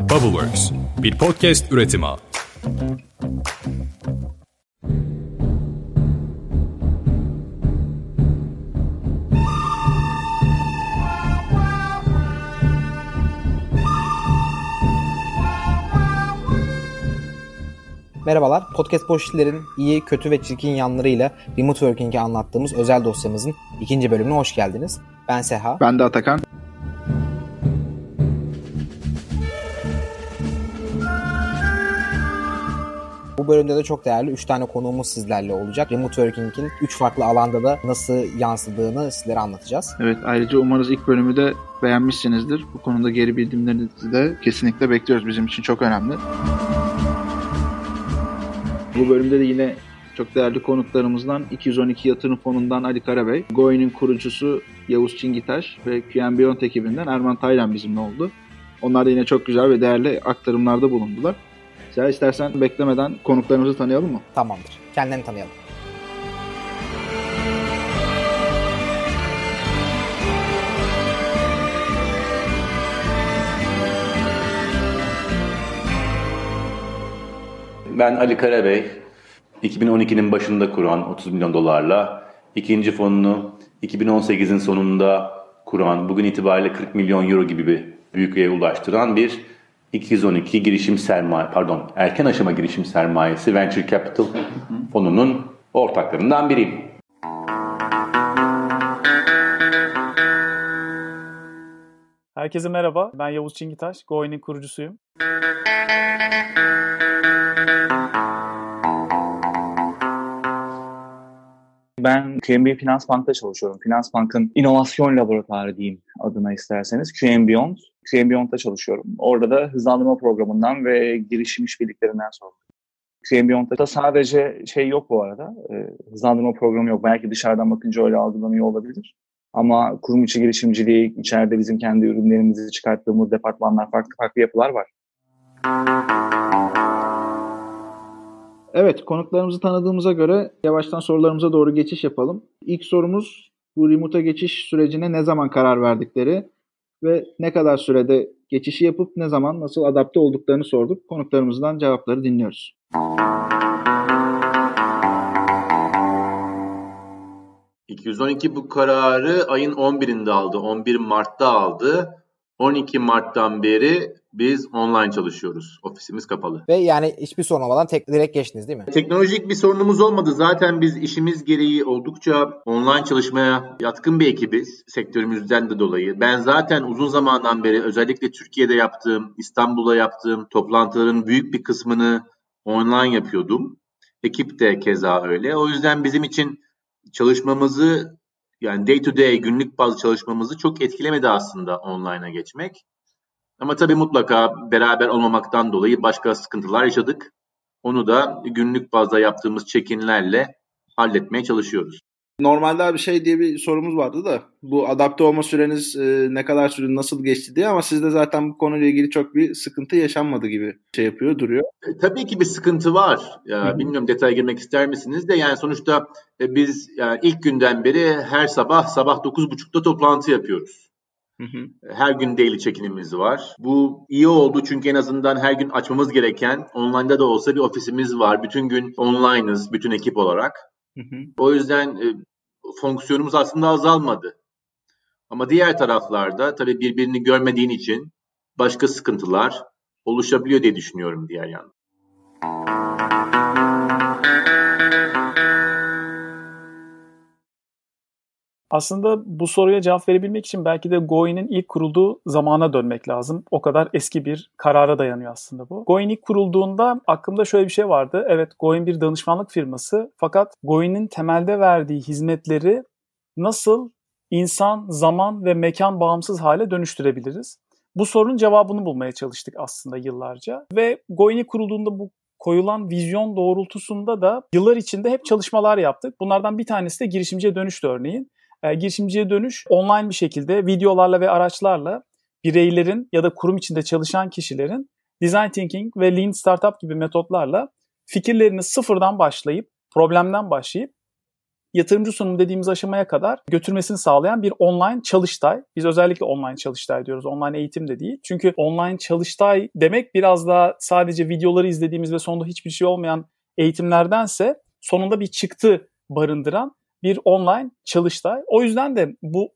Bubbleworks, bir podcast üretimi. Merhabalar, Podcast Boşitler'in iyi, kötü ve çirkin yanlarıyla remote working'i anlattığımız özel dosyamızın ikinci bölümüne hoş geldiniz. Ben Seha. Ben de Atakan. Bölümde de çok değerli 3 tane konuğumuz sizlerle olacak. Remote Working'in 3 farklı alanda da nasıl yansıdığını sizlere anlatacağız. Evet ayrıca umarız ilk bölümü de beğenmişsinizdir. Bu konuda geri bildirimlerinizi de kesinlikle bekliyoruz. Bizim için çok önemli. Bu bölümde de yine çok değerli konuklarımızdan 212 Yatırım Fonu'ndan Ali Karabey, Goin'in kurucusu Yavuz Çingitaş ve QNBeyond ekibinden Erman Taylan bizimle oldu. Onlar da yine çok güzel ve değerli aktarımlarda bulundular. Sen istersen beklemeden konuklarımızı tanıyalım mı? Tamamdır. Kendilerini tanıyalım. Ben Ali Karabey, 2012'nin başında kuran 30 milyon dolarla, ikinci fonunu 2018'in sonunda kuran, bugün itibariyle 40 milyon euro gibi bir büyüklüğe ulaştıran bir 212 girişim sermaye, pardon erken aşama girişim sermayesi Venture Capital fonunun ortaklarından biriyim. Herkese merhaba. Ben Yavuz Çingitaş. Goin'in kurucusuyum. Ben QNB Finans Bank'ta çalışıyorum. Finans Bank'ın inovasyon laboratuvarı diyeyim adına isterseniz. QNBeyond. QNBeyond'da çalışıyorum. Orada da hızlandırma programından ve girişim işbirliklerinden sorumluyum. QNBeyond'da sadece şey yok bu arada. E, hızlandırma programı yok. Belki dışarıdan bakınca öyle algılanıyor olabilir. Ama kurum içi girişimciliği, içeride bizim kendi ürünlerimizi çıkarttığımız departmanlar, farklı farklı yapılar var. Evet, konuklarımızı tanıdığımıza göre yavaştan sorularımıza doğru geçiş yapalım. İlk sorumuz bu remote'a geçiş sürecine ne zaman karar verdikleri ve ne kadar sürede geçişi yapıp ne zaman nasıl adapte olduklarını sorduk. Konuklarımızdan cevapları dinliyoruz. 212 bu kararı ayın 11'inde aldı. 11 Mart'ta aldı. 12 Mart'tan beri biz online çalışıyoruz. Ofisimiz kapalı. Ve yani hiçbir sorun olmadan tek, direkt geçtiniz değil mi? Teknolojik bir sorunumuz olmadı. Zaten biz işimiz gereği oldukça online çalışmaya yatkın bir ekibiz sektörümüzden de dolayı. Ben zaten uzun zamandan beri özellikle Türkiye'de yaptığım, İstanbul'da yaptığım toplantıların büyük bir kısmını online yapıyordum. Ekip de keza öyle. O yüzden bizim için çalışmamızı yani day to day günlük bazı çalışmamızı çok etkilemedi aslında online'a geçmek. Ama tabii mutlaka beraber olmamaktan dolayı başka sıkıntılar yaşadık. Onu da günlük bazda yaptığımız çekinlerle halletmeye çalışıyoruz. Normalde bir şey diye bir sorumuz vardı da bu adapte olma süreniz e, ne kadar sürdü, nasıl geçti diye ama sizde zaten bu konuyla ilgili çok bir sıkıntı yaşanmadı gibi şey yapıyor, duruyor. E, tabii ki bir sıkıntı var. Ya, bilmiyorum detaya girmek ister misiniz de yani sonuçta e, biz yani ilk günden beri her sabah sabah 9.30'da toplantı yapıyoruz. Her gün daily check-in'imiz var. Bu iyi oldu çünkü en azından her gün açmamız gereken online'da da olsa bir ofisimiz var. Bütün gün online'ız bütün ekip olarak. Hı hı. O yüzden e, fonksiyonumuz aslında azalmadı. Ama diğer taraflarda tabii birbirini görmediğin için başka sıkıntılar oluşabiliyor diye düşünüyorum diğer yandan. Aslında bu soruya cevap verebilmek için belki de Goin'in ilk kurulduğu zamana dönmek lazım. O kadar eski bir karara dayanıyor aslında bu. Goin ilk kurulduğunda aklımda şöyle bir şey vardı. Evet Goin bir danışmanlık firması fakat Goin'in temelde verdiği hizmetleri nasıl insan, zaman ve mekan bağımsız hale dönüştürebiliriz? Bu sorunun cevabını bulmaya çalıştık aslında yıllarca. Ve Goin'i kurulduğunda bu koyulan vizyon doğrultusunda da yıllar içinde hep çalışmalar yaptık. Bunlardan bir tanesi de girişimciye dönüştü örneğin e, girişimciye dönüş online bir şekilde videolarla ve araçlarla bireylerin ya da kurum içinde çalışan kişilerin design thinking ve lean startup gibi metotlarla fikirlerini sıfırdan başlayıp, problemden başlayıp yatırımcı sunumu dediğimiz aşamaya kadar götürmesini sağlayan bir online çalıştay. Biz özellikle online çalıştay diyoruz. Online eğitim de değil. Çünkü online çalıştay demek biraz daha sadece videoları izlediğimiz ve sonunda hiçbir şey olmayan eğitimlerdense sonunda bir çıktı barındıran bir online çalıştay. O yüzden de bu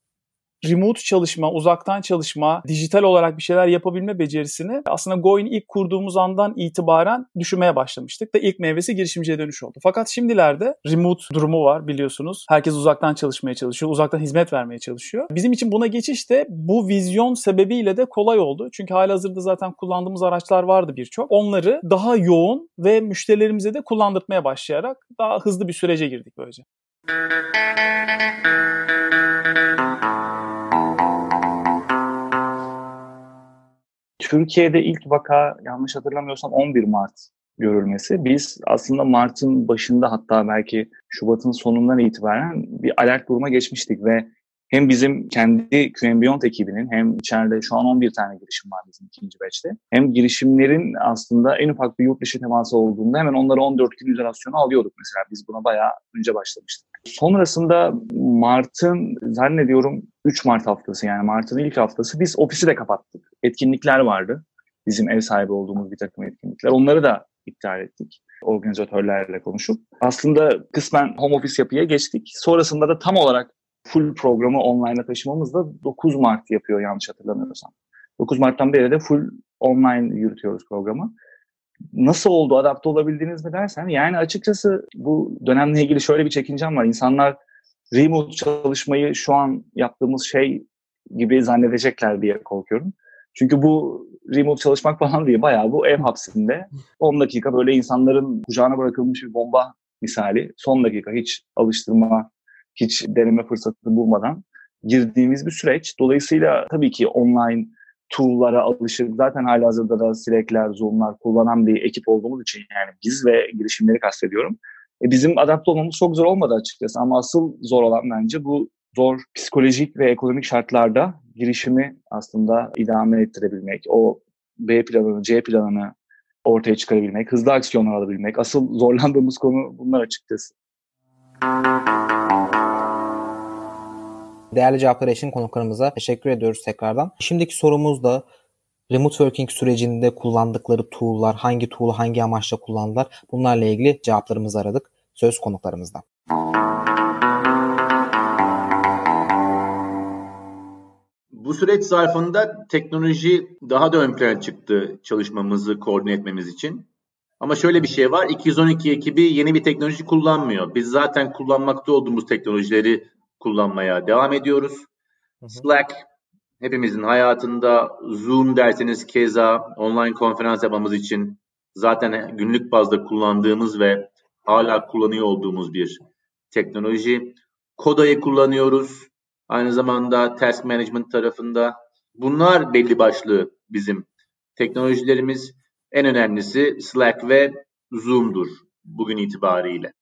remote çalışma, uzaktan çalışma, dijital olarak bir şeyler yapabilme becerisini aslında Goin ilk kurduğumuz andan itibaren düşünmeye başlamıştık. Ve ilk meyvesi girişimciye dönüş oldu. Fakat şimdilerde remote durumu var biliyorsunuz. Herkes uzaktan çalışmaya çalışıyor, uzaktan hizmet vermeye çalışıyor. Bizim için buna geçiş de bu vizyon sebebiyle de kolay oldu. Çünkü halihazırda zaten kullandığımız araçlar vardı birçok. Onları daha yoğun ve müşterilerimize de kullandırmaya başlayarak daha hızlı bir sürece girdik böylece. Türkiye'de ilk vaka yanlış hatırlamıyorsam 11 Mart görülmesi. Biz aslında Mart'ın başında hatta belki Şubat'ın sonundan itibaren bir alert duruma geçmiştik ve hem bizim kendi QM ekibinin hem içeride şu an 11 tane girişim var bizim ikinci batch'te. Hem girişimlerin aslında en ufak bir yurt dışı teması olduğunda hemen onları 14 gün izolasyona alıyorduk mesela. Biz buna bayağı önce başlamıştık. Sonrasında Mart'ın zannediyorum 3 Mart haftası yani Mart'ın ilk haftası biz ofisi de kapattık. Etkinlikler vardı. Bizim ev sahibi olduğumuz bir takım etkinlikler. Onları da iptal ettik organizatörlerle konuşup. Aslında kısmen home office yapıya geçtik. Sonrasında da tam olarak full programı online'a taşımamız da 9 Mart yapıyor yanlış hatırlamıyorsam. 9 Mart'tan beri de full online yürütüyoruz programı. Nasıl oldu, adapte olabildiniz mi dersen, yani açıkçası bu dönemle ilgili şöyle bir çekincem var. İnsanlar remote çalışmayı şu an yaptığımız şey gibi zannedecekler diye korkuyorum. Çünkü bu remote çalışmak falan değil, bayağı bu ev hapsinde 10 dakika böyle insanların kucağına bırakılmış bir bomba misali. Son dakika hiç alıştırma, hiç deneme fırsatı bulmadan girdiğimiz bir süreç. Dolayısıyla tabii ki online tool'lara alışıp zaten hala hazırda da Slack'ler, Zoom'lar kullanan bir ekip olduğumuz için yani biz ve girişimleri kastediyorum. E bizim adapte olmamız çok zor olmadı açıkçası ama asıl zor olan bence bu zor psikolojik ve ekonomik şartlarda girişimi aslında idame ettirebilmek, o B planını, C planını ortaya çıkarabilmek, hızlı aksiyonlar alabilmek. Asıl zorlandığımız konu bunlar açıkçası. Değerli cevaplar için konuklarımıza teşekkür ediyoruz tekrardan. Şimdiki sorumuz da remote working sürecinde kullandıkları tool'lar, hangi tool'u hangi amaçla kullandılar bunlarla ilgili cevaplarımızı aradık söz konuklarımızdan. Bu süreç zarfında teknoloji daha da ön plana çıktı çalışmamızı koordine etmemiz için. Ama şöyle bir şey var. 212 ekibi yeni bir teknoloji kullanmıyor. Biz zaten kullanmakta olduğumuz teknolojileri kullanmaya devam ediyoruz. Hı hı. Slack hepimizin hayatında Zoom derseniz keza online konferans yapmamız için zaten günlük bazda kullandığımız ve hala kullanıyor olduğumuz bir teknoloji. Koda'yı kullanıyoruz. Aynı zamanda task management tarafında. Bunlar belli başlı bizim teknolojilerimiz. En önemlisi Slack ve Zoom'dur bugün itibariyle.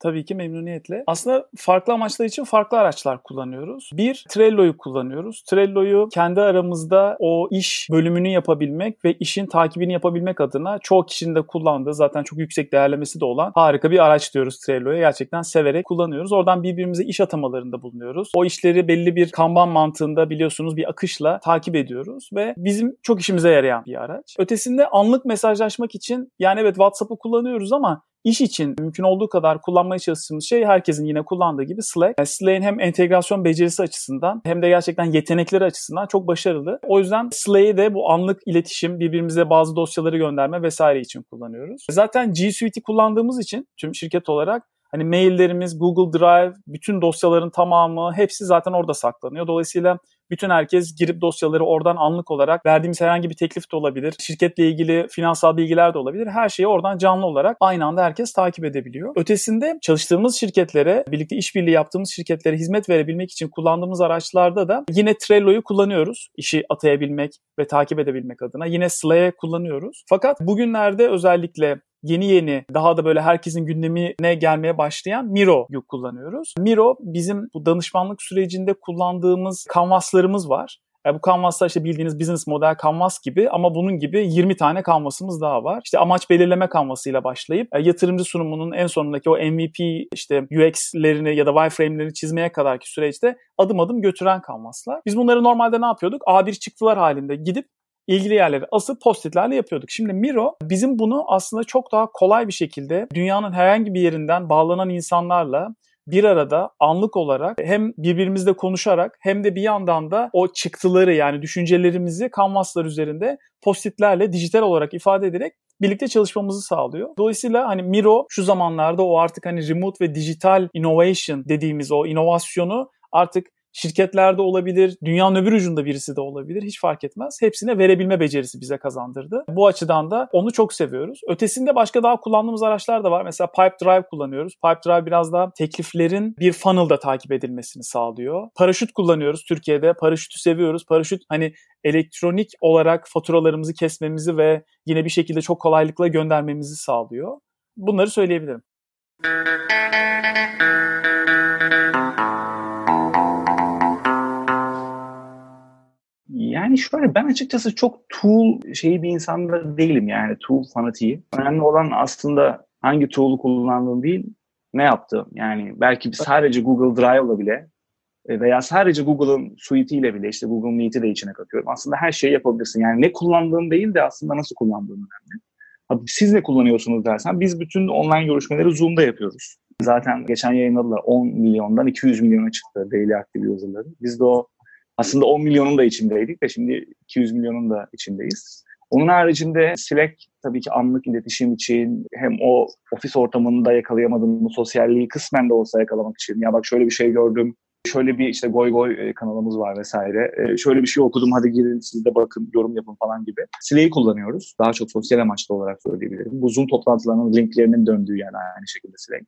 Tabii ki memnuniyetle. Aslında farklı amaçlar için farklı araçlar kullanıyoruz. Bir, Trello'yu kullanıyoruz. Trello'yu kendi aramızda o iş bölümünü yapabilmek ve işin takibini yapabilmek adına çoğu kişinin de kullandığı zaten çok yüksek değerlemesi de olan harika bir araç diyoruz Trello'ya. Gerçekten severek kullanıyoruz. Oradan birbirimize iş atamalarında bulunuyoruz. O işleri belli bir kanban mantığında biliyorsunuz bir akışla takip ediyoruz ve bizim çok işimize yarayan bir araç. Ötesinde anlık mesajlaşmak için yani evet WhatsApp'ı kullanıyoruz ama İş için mümkün olduğu kadar kullanmaya çalıştığımız şey herkesin yine kullandığı gibi Slack. Yani Slack'in hem entegrasyon becerisi açısından hem de gerçekten yetenekleri açısından çok başarılı. O yüzden Slack'i de bu anlık iletişim, birbirimize bazı dosyaları gönderme vesaire için kullanıyoruz. Zaten G Suite'i kullandığımız için tüm şirket olarak Hani maillerimiz, Google Drive, bütün dosyaların tamamı hepsi zaten orada saklanıyor. Dolayısıyla bütün herkes girip dosyaları oradan anlık olarak verdiğimiz herhangi bir teklif de olabilir. Şirketle ilgili finansal bilgiler de olabilir. Her şeyi oradan canlı olarak aynı anda herkes takip edebiliyor. Ötesinde çalıştığımız şirketlere, birlikte işbirliği yaptığımız şirketlere hizmet verebilmek için kullandığımız araçlarda da yine Trello'yu kullanıyoruz. İşi atayabilmek ve takip edebilmek adına. Yine Slack'ı kullanıyoruz. Fakat bugünlerde özellikle yeni yeni daha da böyle herkesin gündemine gelmeye başlayan Miro'yu kullanıyoruz. Miro bizim bu danışmanlık sürecinde kullandığımız kanvaslarımız var. Yani bu Canvas'ta işte bildiğiniz business model Canvas gibi ama bunun gibi 20 tane Canvas'ımız daha var. İşte amaç belirleme Canvas'ıyla başlayıp e, yatırımcı sunumunun en sonundaki o MVP işte UX'lerini ya da wireframe'lerini çizmeye kadarki süreçte adım adım götüren Canvas'lar. Biz bunları normalde ne yapıyorduk? A1 çıktılar halinde gidip ilgili yerlere asıp postitlerle yapıyorduk. Şimdi Miro bizim bunu aslında çok daha kolay bir şekilde dünyanın herhangi bir yerinden bağlanan insanlarla bir arada anlık olarak hem birbirimizle konuşarak hem de bir yandan da o çıktıları yani düşüncelerimizi kanvaslar üzerinde postitlerle dijital olarak ifade ederek birlikte çalışmamızı sağlıyor. Dolayısıyla hani Miro şu zamanlarda o artık hani remote ve dijital innovation dediğimiz o inovasyonu artık şirketlerde olabilir, dünyanın öbür ucunda birisi de olabilir. Hiç fark etmez. Hepsine verebilme becerisi bize kazandırdı. Bu açıdan da onu çok seviyoruz. Ötesinde başka daha kullandığımız araçlar da var. Mesela Pipe Drive kullanıyoruz. Pipe Drive biraz daha tekliflerin bir funnel'da takip edilmesini sağlıyor. Paraşüt kullanıyoruz Türkiye'de. Paraşütü seviyoruz. Paraşüt hani elektronik olarak faturalarımızı kesmemizi ve yine bir şekilde çok kolaylıkla göndermemizi sağlıyor. Bunları söyleyebilirim. Yani şöyle ben açıkçası çok tool şeyi bir insan da değilim yani tool fanatiği. Önemli olan aslında hangi tool'u kullandığın değil ne yaptığın. Yani belki sadece Google Drive'la bile e, veya sadece Google'ın suite'iyle bile işte Google Meet'i de içine katıyorum. Aslında her şeyi yapabilirsin. Yani ne kullandığın değil de aslında nasıl kullandığın önemli. Abi siz ne kullanıyorsunuz dersen biz bütün online görüşmeleri Zoom'da yapıyoruz. Zaten geçen yayınladılar 10 milyondan 200 milyona çıktı daily active user'ları. Biz de o aslında 10 milyonun da içindeydik de şimdi 200 milyonun da içindeyiz. Onun haricinde Slack tabii ki anlık iletişim için hem o ofis ortamında yakalayamadığım bu sosyalliği kısmen de olsa yakalamak için. Ya bak şöyle bir şey gördüm, şöyle bir işte goy goy e, kanalımız var vesaire. E, şöyle bir şey okudum hadi girin siz de bakın yorum yapın falan gibi. Slack'i kullanıyoruz. Daha çok sosyal amaçlı olarak söyleyebilirim. Bu Zoom toplantılarının linklerinin döndüğü yani aynı şekilde Slack.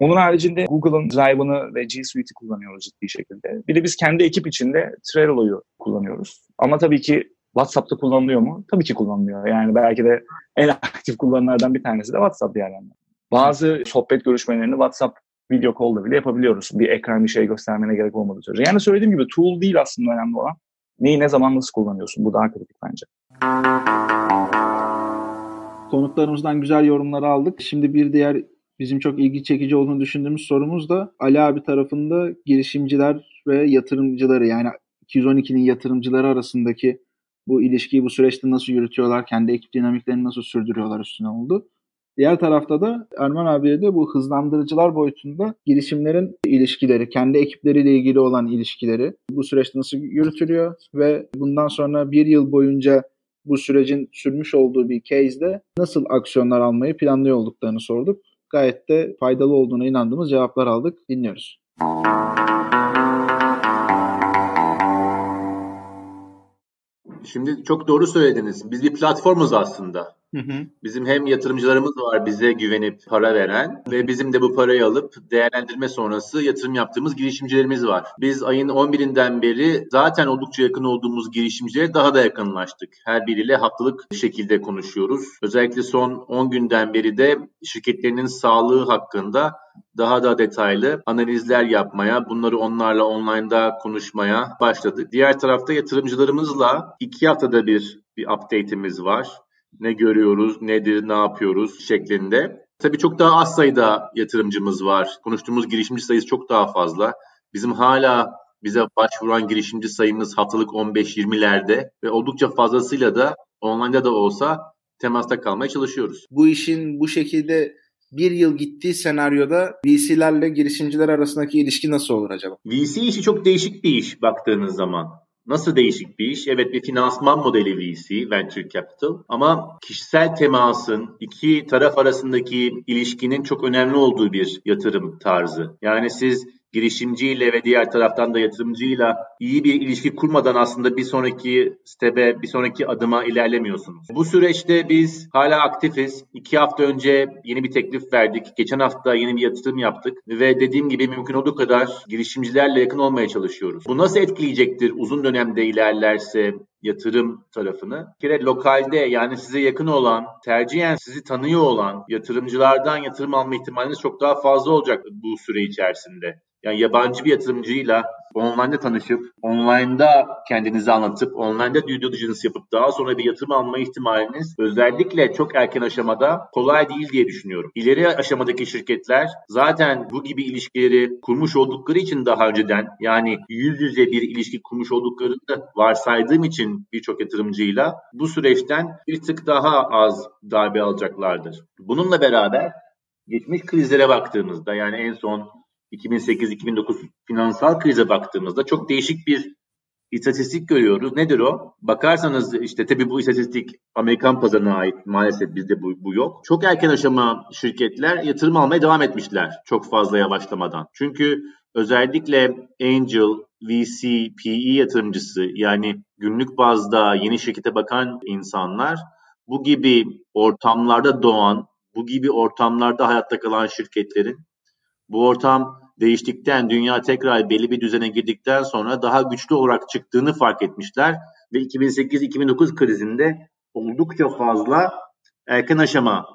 Onun haricinde Google'ın Drive'ını ve G Suite'i kullanıyoruz ciddi şekilde. Bir de biz kendi ekip içinde Trello'yu kullanıyoruz. Ama tabii ki WhatsApp'ta kullanılıyor mu? Tabii ki kullanılıyor. Yani belki de en aktif kullananlardan bir tanesi de WhatsApp yani. Bazı sohbet görüşmelerini WhatsApp video call'da bile yapabiliyoruz. Bir ekran bir şey göstermene gerek olmadığı sürece. Yani söylediğim gibi tool değil aslında önemli olan. Neyi ne zaman nasıl kullanıyorsun? Bu daha kritik bence. Konuklarımızdan güzel yorumlar aldık. Şimdi bir diğer bizim çok ilgi çekici olduğunu düşündüğümüz sorumuz da Ali abi tarafında girişimciler ve yatırımcıları yani 212'nin yatırımcıları arasındaki bu ilişkiyi bu süreçte nasıl yürütüyorlar, kendi ekip dinamiklerini nasıl sürdürüyorlar üstüne oldu. Diğer tarafta da Erman abiye de bu hızlandırıcılar boyutunda girişimlerin ilişkileri, kendi ekipleriyle ilgili olan ilişkileri bu süreçte nasıl yürütülüyor ve bundan sonra bir yıl boyunca bu sürecin sürmüş olduğu bir case'de nasıl aksiyonlar almayı planlıyor olduklarını sorduk gayet de faydalı olduğuna inandığımız cevaplar aldık. Dinliyoruz. Şimdi çok doğru söylediniz. Biz bir platformuz aslında. Hı hı. Bizim hem yatırımcılarımız var bize güvenip para veren ve bizim de bu parayı alıp değerlendirme sonrası yatırım yaptığımız girişimcilerimiz var. Biz ayın 11'inden beri zaten oldukça yakın olduğumuz girişimcilere daha da yakınlaştık. Her biriyle haftalık şekilde konuşuyoruz. Özellikle son 10 günden beri de şirketlerinin sağlığı hakkında daha da detaylı analizler yapmaya, bunları onlarla online'da konuşmaya başladık. Diğer tarafta yatırımcılarımızla iki haftada bir bir update'imiz var ne görüyoruz, nedir, ne yapıyoruz şeklinde. Tabii çok daha az sayıda yatırımcımız var. Konuştuğumuz girişimci sayısı çok daha fazla. Bizim hala bize başvuran girişimci sayımız haftalık 15-20'lerde ve oldukça fazlasıyla da online'da da olsa temasta kalmaya çalışıyoruz. Bu işin bu şekilde bir yıl gittiği senaryoda VC'lerle girişimciler arasındaki ilişki nasıl olur acaba? VC işi çok değişik bir iş baktığınız zaman. Nasıl değişik bir iş? Evet bir finansman modeli VC, Venture Capital ama kişisel temasın iki taraf arasındaki ilişkinin çok önemli olduğu bir yatırım tarzı. Yani siz girişimciyle ve diğer taraftan da yatırımcıyla iyi bir ilişki kurmadan aslında bir sonraki stebe, bir sonraki adıma ilerlemiyorsunuz. Bu süreçte biz hala aktifiz. İki hafta önce yeni bir teklif verdik. Geçen hafta yeni bir yatırım yaptık ve dediğim gibi mümkün olduğu kadar girişimcilerle yakın olmaya çalışıyoruz. Bu nasıl etkileyecektir uzun dönemde ilerlerse yatırım tarafını. Bir kere lokalde yani size yakın olan, tercihen sizi tanıyor olan yatırımcılardan yatırım alma ihtimaliniz çok daha fazla olacak bu süre içerisinde. Yani yabancı bir yatırımcıyla online'da tanışıp, online'da kendinizi anlatıp, online'da due diligence yapıp daha sonra bir yatırım alma ihtimaliniz özellikle çok erken aşamada kolay değil diye düşünüyorum. İleri aşamadaki şirketler zaten bu gibi ilişkileri kurmuş oldukları için daha önceden yani yüz yüze bir ilişki kurmuş olduklarını varsaydığım için birçok yatırımcıyla bu süreçten bir tık daha az darbe alacaklardır. Bununla beraber geçmiş krizlere baktığımızda yani en son 2008-2009 finansal krize baktığımızda çok değişik bir istatistik görüyoruz. Nedir o? Bakarsanız işte tabii bu istatistik Amerikan pazarına ait. Maalesef bizde bu, bu yok. Çok erken aşama şirketler yatırım almaya devam etmişler. Çok fazla yavaşlamadan. Çünkü özellikle angel, VC, PE yatırımcısı yani günlük bazda yeni şirkete bakan insanlar bu gibi ortamlarda doğan, bu gibi ortamlarda hayatta kalan şirketlerin bu ortam değiştikten, dünya tekrar belli bir düzene girdikten sonra daha güçlü olarak çıktığını fark etmişler ve 2008-2009 krizinde oldukça fazla erken aşama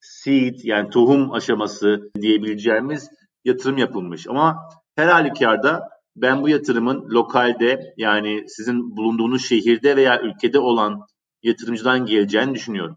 seed yani tohum aşaması diyebileceğimiz yatırım yapılmış. Ama her halükarda ben bu yatırımın lokalde yani sizin bulunduğunuz şehirde veya ülkede olan yatırımcıdan geleceğini düşünüyorum.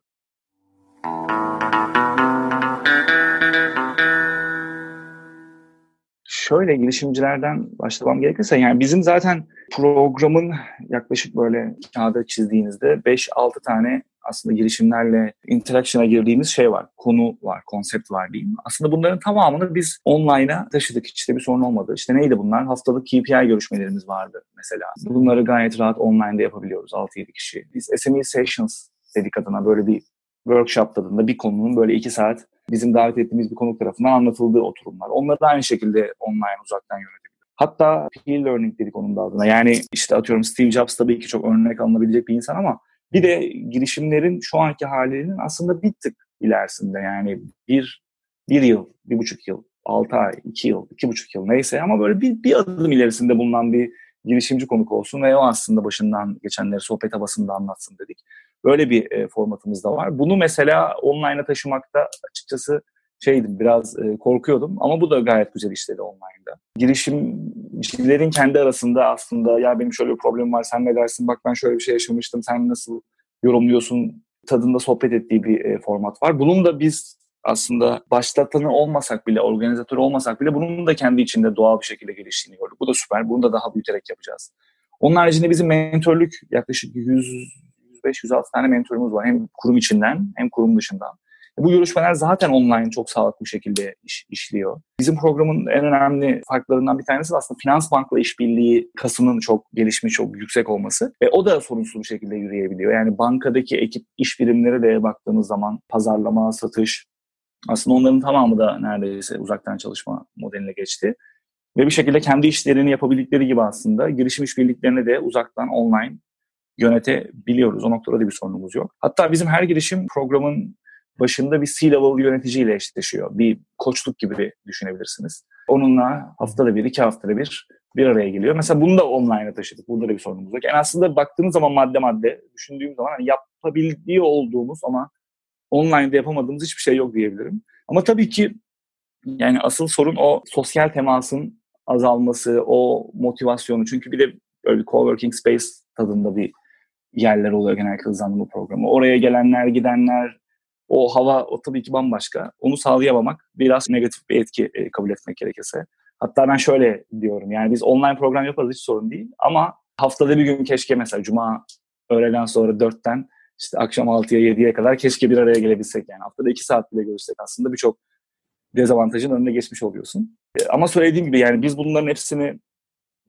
Şöyle girişimcilerden başlamam gerekirse yani bizim zaten programın yaklaşık böyle kağıda çizdiğinizde 5-6 tane aslında girişimlerle interaction'a girdiğimiz şey var. Konu var, konsept var diyeyim. Aslında bunların tamamını biz online'a taşıdık. İşte bir sorun olmadı. İşte neydi bunlar? Haftalık KPI görüşmelerimiz vardı mesela. Bunları gayet rahat online'da yapabiliyoruz 6-7 kişi. Biz SME Sessions dedik adına böyle bir workshop tadında bir konunun böyle 2 saat bizim davet ettiğimiz bir konuk tarafından anlatıldığı oturumlar. Onları da aynı şekilde online uzaktan yönetebiliriz. Hatta peer learning dedik onun da adına. Yani işte atıyorum Steve Jobs tabii ki çok örnek alınabilecek bir insan ama bir de girişimlerin şu anki halinin aslında bir tık ilerisinde. Yani bir, bir yıl, bir buçuk yıl, altı ay, iki yıl, iki buçuk yıl neyse ama böyle bir, bir adım ilerisinde bulunan bir girişimci konuk olsun ve o aslında başından geçenleri sohbet havasında anlatsın dedik. Böyle bir e, formatımız da var. Bunu mesela online'a taşımakta açıkçası şeydim biraz e, korkuyordum ama bu da gayet güzel işleri online'da. Girişimcilerin kendi arasında aslında ya benim şöyle bir problemim var sen ne dersin bak ben şöyle bir şey yaşamıştım sen nasıl yorumluyorsun tadında sohbet ettiği bir e, format var. Bunun da biz aslında başlatanı olmasak bile, organizatör olmasak bile bunun da kendi içinde doğal bir şekilde geliştiğini gördük. Bu da süper. Bunu da daha büyüterek yapacağız. Onun haricinde bizim mentorluk yaklaşık 100 105-106 tane mentorumuz var. Hem kurum içinden hem kurum dışından. Bu görüşmeler zaten online çok sağlıklı bir şekilde iş, işliyor. Bizim programın en önemli farklarından bir tanesi aslında finans bankla işbirliği kasının çok gelişmiş, çok yüksek olması. Ve o da sorunsuz bir şekilde yürüyebiliyor. Yani bankadaki ekip iş birimleri de baktığınız zaman pazarlama, satış, aslında onların tamamı da neredeyse uzaktan çalışma modeline geçti. Ve bir şekilde kendi işlerini yapabildikleri gibi aslında girişim işbirliklerini de uzaktan online yönetebiliyoruz. O noktada da bir sorunumuz yok. Hatta bizim her girişim programın başında bir C-level yöneticiyle eşleşiyor. Bir koçluk gibi düşünebilirsiniz. Onunla haftada bir, iki haftada bir bir araya geliyor. Mesela bunu da online'a taşıdık. Burada da bir sorunumuz yok. Yani aslında baktığınız zaman madde madde, düşündüğüm zaman hani yapabiliyor olduğumuz ama online'da yapamadığımız hiçbir şey yok diyebilirim. Ama tabii ki yani asıl sorun o sosyal temasın azalması, o motivasyonu. Çünkü bir de böyle bir coworking space tadında bir yerler oluyor genellikle hızlandırma programı. Oraya gelenler, gidenler, o hava o tabii ki bambaşka. Onu sağlayamamak biraz negatif bir etki e, kabul etmek gerekirse. Hatta ben şöyle diyorum yani biz online program yaparız hiç sorun değil ama haftada bir gün keşke mesela cuma öğleden sonra dörtten işte akşam 6'ya 7'ye kadar keşke bir araya gelebilsek yani haftada 2 saat bile görüşsek aslında birçok dezavantajın önüne geçmiş oluyorsun. E, ama söylediğim gibi yani biz bunların hepsini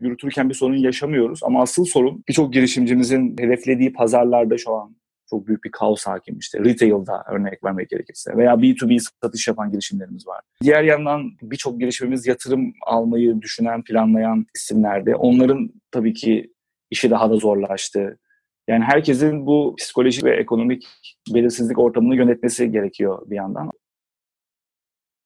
yürütürken bir sorun yaşamıyoruz. Ama asıl sorun birçok girişimcimizin hedeflediği pazarlarda şu an çok büyük bir kaos hakim. İşte retail'da örnek vermek gerekirse veya B2B satış yapan girişimlerimiz var. Diğer yandan birçok girişimimiz yatırım almayı düşünen, planlayan isimlerde. Onların tabii ki işi daha da zorlaştı. Yani herkesin bu psikolojik ve ekonomik belirsizlik ortamını yönetmesi gerekiyor bir yandan.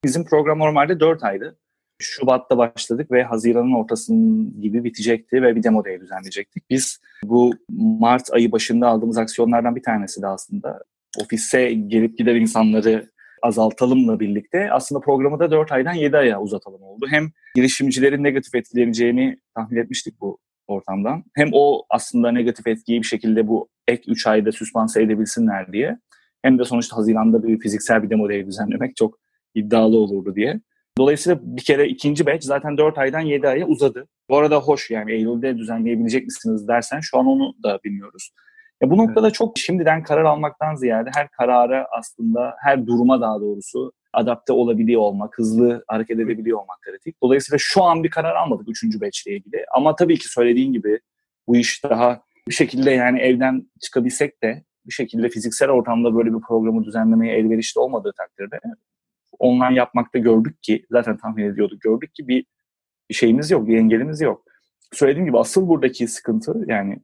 Bizim program normalde 4 aydı. Şubat'ta başladık ve Haziran'ın ortasının gibi bitecekti ve bir demo day düzenleyecektik. Biz bu Mart ayı başında aldığımız aksiyonlardan bir tanesi de aslında ofise gelip gider insanları azaltalımla birlikte aslında programı da 4 aydan 7 aya uzatalım oldu. Hem girişimcilerin negatif etkileneceğini tahmin etmiştik bu ortamdan. Hem o aslında negatif etkiyi bir şekilde bu ek 3 ayda süspanse edebilsinler diye. Hem de sonuçta Haziran'da bir fiziksel bir demo day düzenlemek çok iddialı olurdu diye. Dolayısıyla bir kere ikinci batch zaten 4 aydan 7 aya uzadı. Bu arada hoş yani Eylül'de düzenleyebilecek misiniz dersen şu an onu da bilmiyoruz. Ya bu noktada evet. çok şimdiden karar almaktan ziyade her karara aslında her duruma daha doğrusu adapte olabiliyor olmak, hızlı hareket edebiliyor olmak kritik. Dolayısıyla şu an bir karar almadık 3. batch ile ilgili. Ama tabii ki söylediğin gibi bu iş daha bir şekilde yani evden çıkabilsek de bir şekilde fiziksel ortamda böyle bir programı düzenlemeye elverişli olmadığı takdirde online yapmakta gördük ki zaten tahmin ediyorduk gördük ki bir, şeyimiz yok, bir engelimiz yok. Söylediğim gibi asıl buradaki sıkıntı yani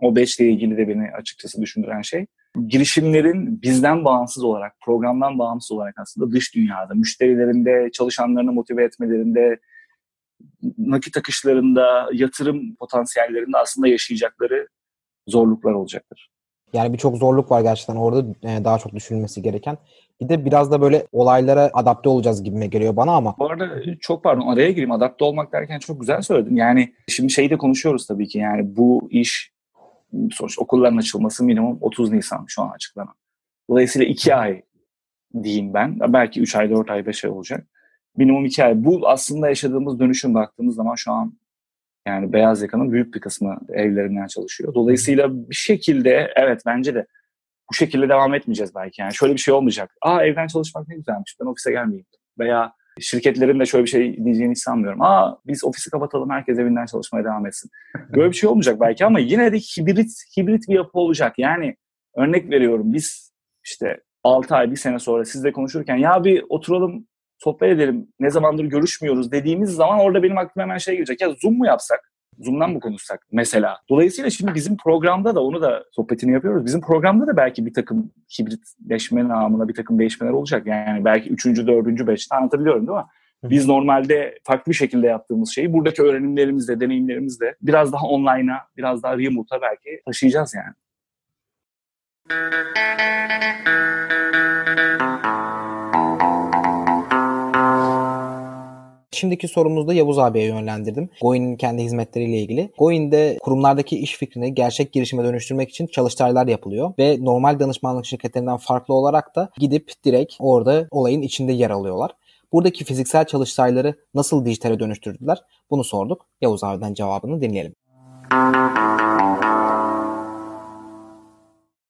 o batch ile ilgili de beni açıkçası düşündüren şey girişimlerin bizden bağımsız olarak, programdan bağımsız olarak aslında dış dünyada, müşterilerinde, çalışanlarını motive etmelerinde, nakit akışlarında, yatırım potansiyellerinde aslında yaşayacakları zorluklar olacaktır. Yani birçok zorluk var gerçekten orada e, daha çok düşünülmesi gereken. Bir de biraz da böyle olaylara adapte olacağız gibime geliyor bana ama. Bu arada çok pardon araya gireyim adapte olmak derken çok güzel söyledin. Yani şimdi şeyi de konuşuyoruz tabii ki yani bu iş sonuç okulların açılması minimum 30 Nisan şu an açıklanan. Dolayısıyla 2 ay diyeyim ben. Belki 3 ay, 4 ay, 5 ay olacak. Minimum 2 ay. Bu aslında yaşadığımız dönüşüm baktığımız zaman şu an yani beyaz yakanın büyük bir kısmı evlerinden çalışıyor. Dolayısıyla bir şekilde evet bence de bu şekilde devam etmeyeceğiz belki. Yani şöyle bir şey olmayacak. Aa evden çalışmak ne güzelmiş ben ofise gelmeyeyim. Veya şirketlerin de şöyle bir şey diyeceğini hiç sanmıyorum. Aa biz ofisi kapatalım herkes evinden çalışmaya devam etsin. Böyle bir şey olmayacak belki ama yine de hibrit, hibrit bir yapı olacak. Yani örnek veriyorum biz işte 6 ay bir sene sonra sizle konuşurken ya bir oturalım sohbet edelim ne zamandır görüşmüyoruz dediğimiz zaman orada benim aklıma hemen şey gelecek. Ya Zoom mu yapsak? Zoom'dan mı konuşsak mesela? Dolayısıyla şimdi bizim programda da onu da sohbetini yapıyoruz. Bizim programda da belki bir takım hibritleşme namına bir takım değişmeler olacak. Yani belki üçüncü, dördüncü, beşte anlatabiliyorum değil mi? Biz normalde farklı bir şekilde yaptığımız şeyi buradaki öğrenimlerimizle, deneyimlerimizle biraz daha online'a, biraz daha remote'a belki taşıyacağız yani. Şimdiki sorumuzda Yavuz abiye yönlendirdim. Goin'in kendi hizmetleriyle ilgili. Goin'de kurumlardaki iş fikrini gerçek girişime dönüştürmek için çalıştaylar yapılıyor ve normal danışmanlık şirketlerinden farklı olarak da gidip direkt orada olayın içinde yer alıyorlar. Buradaki fiziksel çalıştayları nasıl dijitale dönüştürdüler? Bunu sorduk. Yavuz abiden cevabını dinleyelim.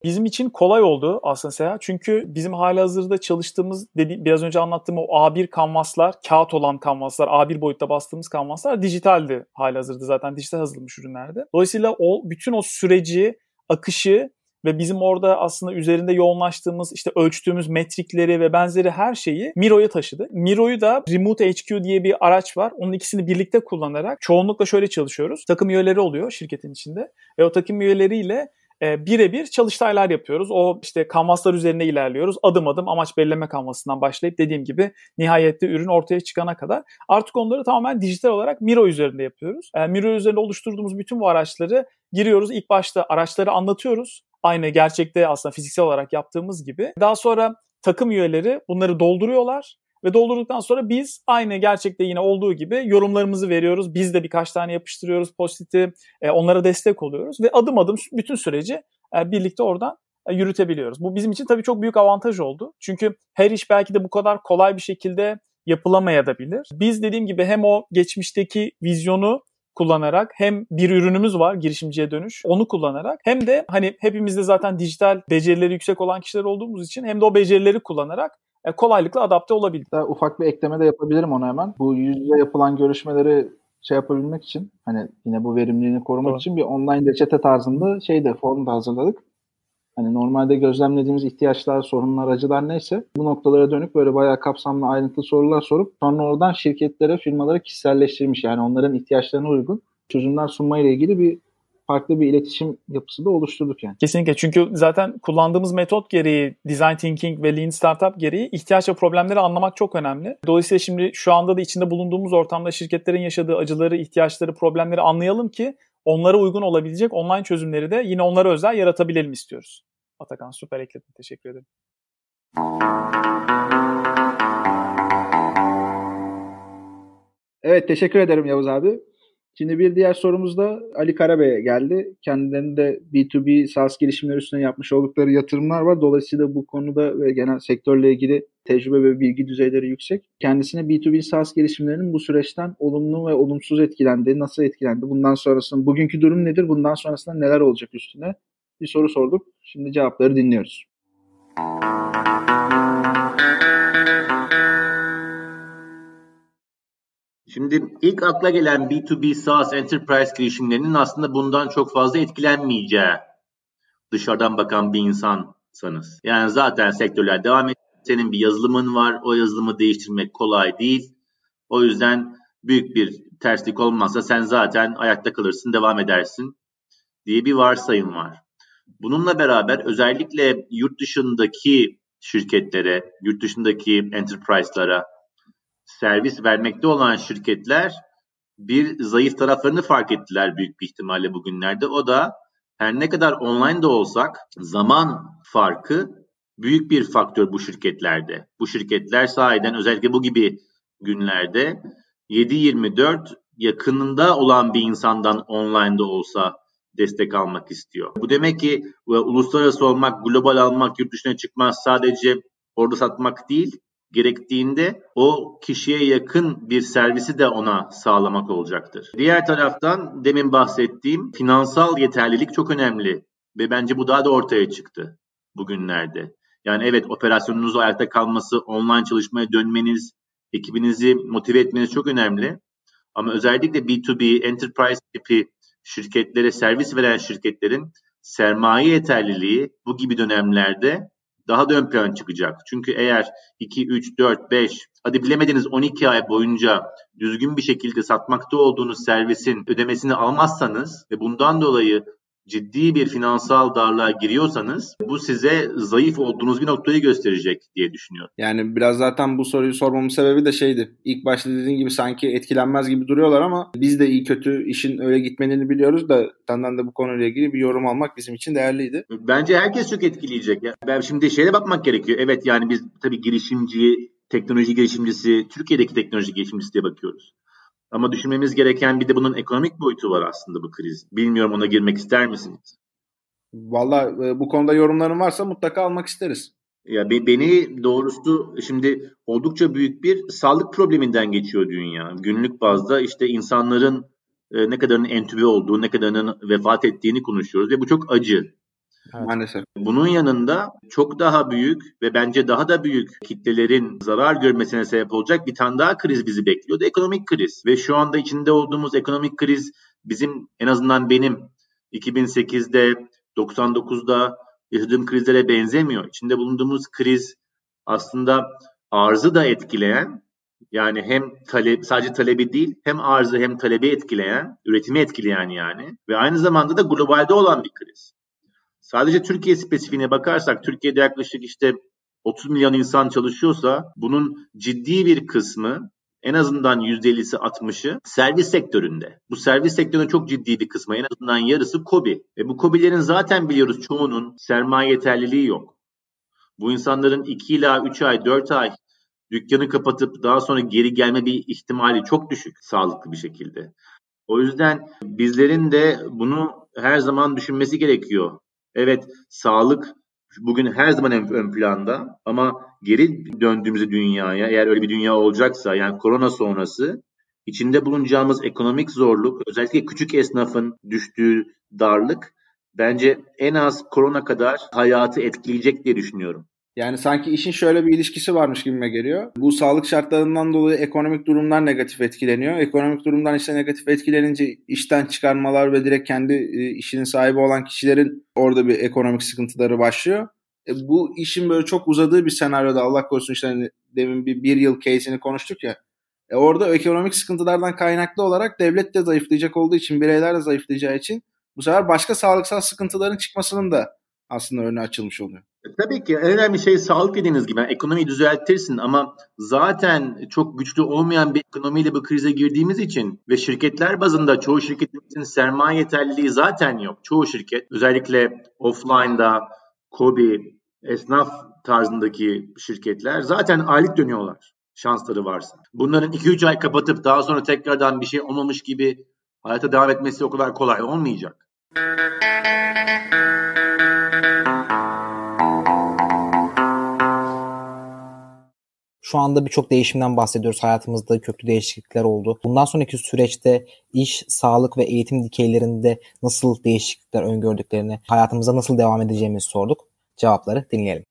Bizim için kolay oldu aslında Seha. Çünkü bizim hali hazırda çalıştığımız, dedi, biraz önce anlattığım o A1 kanvaslar, kağıt olan kanvaslar, A1 boyutta bastığımız kanvaslar dijitaldi hali hazırda zaten dijital hazırlanmış ürünlerde. Dolayısıyla o bütün o süreci, akışı ve bizim orada aslında üzerinde yoğunlaştığımız işte ölçtüğümüz metrikleri ve benzeri her şeyi Miro'ya taşıdı. Miro'yu da Remote HQ diye bir araç var. Onun ikisini birlikte kullanarak çoğunlukla şöyle çalışıyoruz. Takım üyeleri oluyor şirketin içinde ve o takım üyeleriyle e, birebir çalıştaylar yapıyoruz. O işte kanvaslar üzerine ilerliyoruz. Adım adım amaç belirleme kanvasından başlayıp dediğim gibi nihayette ürün ortaya çıkana kadar. Artık onları tamamen dijital olarak Miro üzerinde yapıyoruz. E, Miro üzerinde oluşturduğumuz bütün bu araçları giriyoruz. İlk başta araçları anlatıyoruz. Aynı gerçekte aslında fiziksel olarak yaptığımız gibi. Daha sonra takım üyeleri bunları dolduruyorlar ve doldurduktan sonra biz aynı gerçekte yine olduğu gibi yorumlarımızı veriyoruz. Biz de birkaç tane yapıştırıyoruz postiti, e, onlara destek oluyoruz ve adım adım bütün süreci e, birlikte oradan e, yürütebiliyoruz. Bu bizim için tabii çok büyük avantaj oldu. Çünkü her iş belki de bu kadar kolay bir şekilde yapılamayabilir. Biz dediğim gibi hem o geçmişteki vizyonu kullanarak hem bir ürünümüz var girişimciye dönüş onu kullanarak hem de hani hepimizde zaten dijital becerileri yüksek olan kişiler olduğumuz için hem de o becerileri kullanarak kolaylıkla adapte olabildik. Daha ufak bir ekleme de yapabilirim ona hemen. Bu yüz yüze yapılan görüşmeleri şey yapabilmek için hani yine bu verimliliğini korumak Doğru. için bir online reçete tarzında şey de form da hazırladık. Hani normalde gözlemlediğimiz ihtiyaçlar, sorunlar, acılar neyse bu noktalara dönük böyle bayağı kapsamlı ayrıntılı sorular sorup sonra oradan şirketlere, firmalara kişiselleştirmiş yani onların ihtiyaçlarına uygun çözümler sunmayla ilgili bir farklı bir iletişim yapısı da oluşturduk yani. Kesinlikle çünkü zaten kullandığımız metot gereği design thinking ve lean startup gereği ihtiyaç ve problemleri anlamak çok önemli. Dolayısıyla şimdi şu anda da içinde bulunduğumuz ortamda şirketlerin yaşadığı acıları, ihtiyaçları, problemleri anlayalım ki onlara uygun olabilecek online çözümleri de yine onlara özel yaratabilelim istiyoruz. Atakan süper ekledin. Teşekkür ederim. Evet teşekkür ederim Yavuz abi. Şimdi bir diğer sorumuz da Ali Karabey'e geldi. Kendilerinde B2B SaaS girişimleri üstüne yapmış oldukları yatırımlar var. Dolayısıyla bu konuda ve genel sektörle ilgili tecrübe ve bilgi düzeyleri yüksek. Kendisine B2B SaaS girişimlerinin bu süreçten olumlu ve olumsuz etkilendi, nasıl etkilendi, bundan sonrasında bugünkü durum nedir, bundan sonrasında neler olacak üstüne bir soru sorduk. Şimdi cevapları dinliyoruz. Şimdi ilk akla gelen B2B SaaS enterprise girişimlerinin aslında bundan çok fazla etkilenmeyeceği dışarıdan bakan bir insansanız. Yani zaten sektörler devam ediyor. Senin bir yazılımın var. O yazılımı değiştirmek kolay değil. O yüzden büyük bir terslik olmazsa sen zaten ayakta kalırsın, devam edersin diye bir varsayım var. Bununla beraber özellikle yurt dışındaki şirketlere, yurt dışındaki enterprise'lara servis vermekte olan şirketler bir zayıf taraflarını fark ettiler büyük bir ihtimalle bugünlerde. O da her ne kadar online de olsak zaman farkı büyük bir faktör bu şirketlerde. Bu şirketler sahiden özellikle bu gibi günlerde 7-24 yakınında olan bir insandan online'da olsa destek almak istiyor. Bu demek ki uluslararası olmak, global almak, yurt dışına çıkmak sadece orada satmak değil, gerektiğinde o kişiye yakın bir servisi de ona sağlamak olacaktır. Diğer taraftan demin bahsettiğim finansal yeterlilik çok önemli ve bence bu daha da ortaya çıktı bugünlerde. Yani evet operasyonunuz ayakta kalması, online çalışmaya dönmeniz, ekibinizi motive etmeniz çok önemli. Ama özellikle B2B, enterprise tipi şirketlere servis veren şirketlerin sermaye yeterliliği bu gibi dönemlerde daha da ön plan çıkacak. Çünkü eğer 2, 3, 4, 5 hadi bilemediniz 12 ay boyunca düzgün bir şekilde satmakta olduğunuz servisin ödemesini almazsanız ve bundan dolayı ciddi bir finansal darlığa giriyorsanız bu size zayıf olduğunuz bir noktayı gösterecek diye düşünüyorum. Yani biraz zaten bu soruyu sormamın sebebi de şeydi. İlk başta dediğin gibi sanki etkilenmez gibi duruyorlar ama biz de iyi kötü işin öyle gitmenini biliyoruz da senden de bu konuyla ilgili bir yorum almak bizim için değerliydi. Bence herkes çok etkileyecek. Ben şimdi şeye bakmak gerekiyor. Evet yani biz tabii girişimci, teknoloji girişimcisi, Türkiye'deki teknoloji girişimcisi diye bakıyoruz. Ama düşünmemiz gereken bir de bunun ekonomik boyutu var aslında bu kriz. Bilmiyorum ona girmek ister misiniz? Valla e, bu konuda yorumların varsa mutlaka almak isteriz. Ya beni doğrusu şimdi oldukça büyük bir sağlık probleminden geçiyor dünya. Günlük bazda işte insanların e, ne kadarının entübe olduğu, ne kadarının vefat ettiğini konuşuyoruz ve bu çok acı. Evet. Maalesef. Bunun yanında çok daha büyük ve bence daha da büyük kitlelerin zarar görmesine sebep olacak bir tane daha kriz bizi bekliyordu. Ekonomik kriz. Ve şu anda içinde olduğumuz ekonomik kriz bizim en azından benim 2008'de 99'da yaşadığım krizlere benzemiyor. İçinde bulunduğumuz kriz aslında arzı da etkileyen yani hem talep sadece talebi değil hem arzı hem talebi etkileyen, üretimi etkileyen yani ve aynı zamanda da globalde olan bir kriz. Sadece Türkiye spesifiğine bakarsak Türkiye'de yaklaşık işte 30 milyon insan çalışıyorsa bunun ciddi bir kısmı en azından %50'si 60'ı servis sektöründe. Bu servis sektörünün çok ciddi bir kısmı en azından yarısı kobi. Ve bu kobilerin zaten biliyoruz çoğunun sermaye yeterliliği yok. Bu insanların 2 ila 3 ay 4 ay dükkanı kapatıp daha sonra geri gelme bir ihtimali çok düşük sağlıklı bir şekilde. O yüzden bizlerin de bunu her zaman düşünmesi gerekiyor. Evet sağlık bugün her zaman ön, planda ama geri döndüğümüzde dünyaya eğer öyle bir dünya olacaksa yani korona sonrası içinde bulunacağımız ekonomik zorluk özellikle küçük esnafın düştüğü darlık bence en az korona kadar hayatı etkileyecek diye düşünüyorum. Yani sanki işin şöyle bir ilişkisi varmış gibime geliyor. Bu sağlık şartlarından dolayı ekonomik durumlar negatif etkileniyor. Ekonomik durumdan işte negatif etkilenince işten çıkarmalar ve direkt kendi e, işinin sahibi olan kişilerin orada bir ekonomik sıkıntıları başlıyor. E, bu işin böyle çok uzadığı bir senaryoda Allah korusun işte hani demin bir, bir yıl case'ini konuştuk ya. E orada ekonomik sıkıntılardan kaynaklı olarak devlet de zayıflayacak olduğu için, bireyler de zayıflayacağı için bu sefer başka sağlıksal sıkıntıların çıkmasının da aslında önü açılmış oluyor. E, tabii ki en önemli şey sağlık dediğiniz gibi. Yani ekonomiyi düzeltirsin ama zaten çok güçlü olmayan bir ekonomiyle bu krize girdiğimiz için ve şirketler bazında çoğu şirketin sermaye yeterliliği zaten yok. Çoğu şirket özellikle offline'da, kobi, esnaf tarzındaki şirketler zaten aylık dönüyorlar. şansları varsa. Bunların 2-3 ay kapatıp daha sonra tekrardan bir şey olmamış gibi hayata devam etmesi o kadar kolay olmayacak. Şu anda birçok değişimden bahsediyoruz. Hayatımızda köklü değişiklikler oldu. Bundan sonraki süreçte iş, sağlık ve eğitim dikeylerinde nasıl değişiklikler öngördüklerini, hayatımıza nasıl devam edeceğimizi sorduk. Cevapları dinleyelim.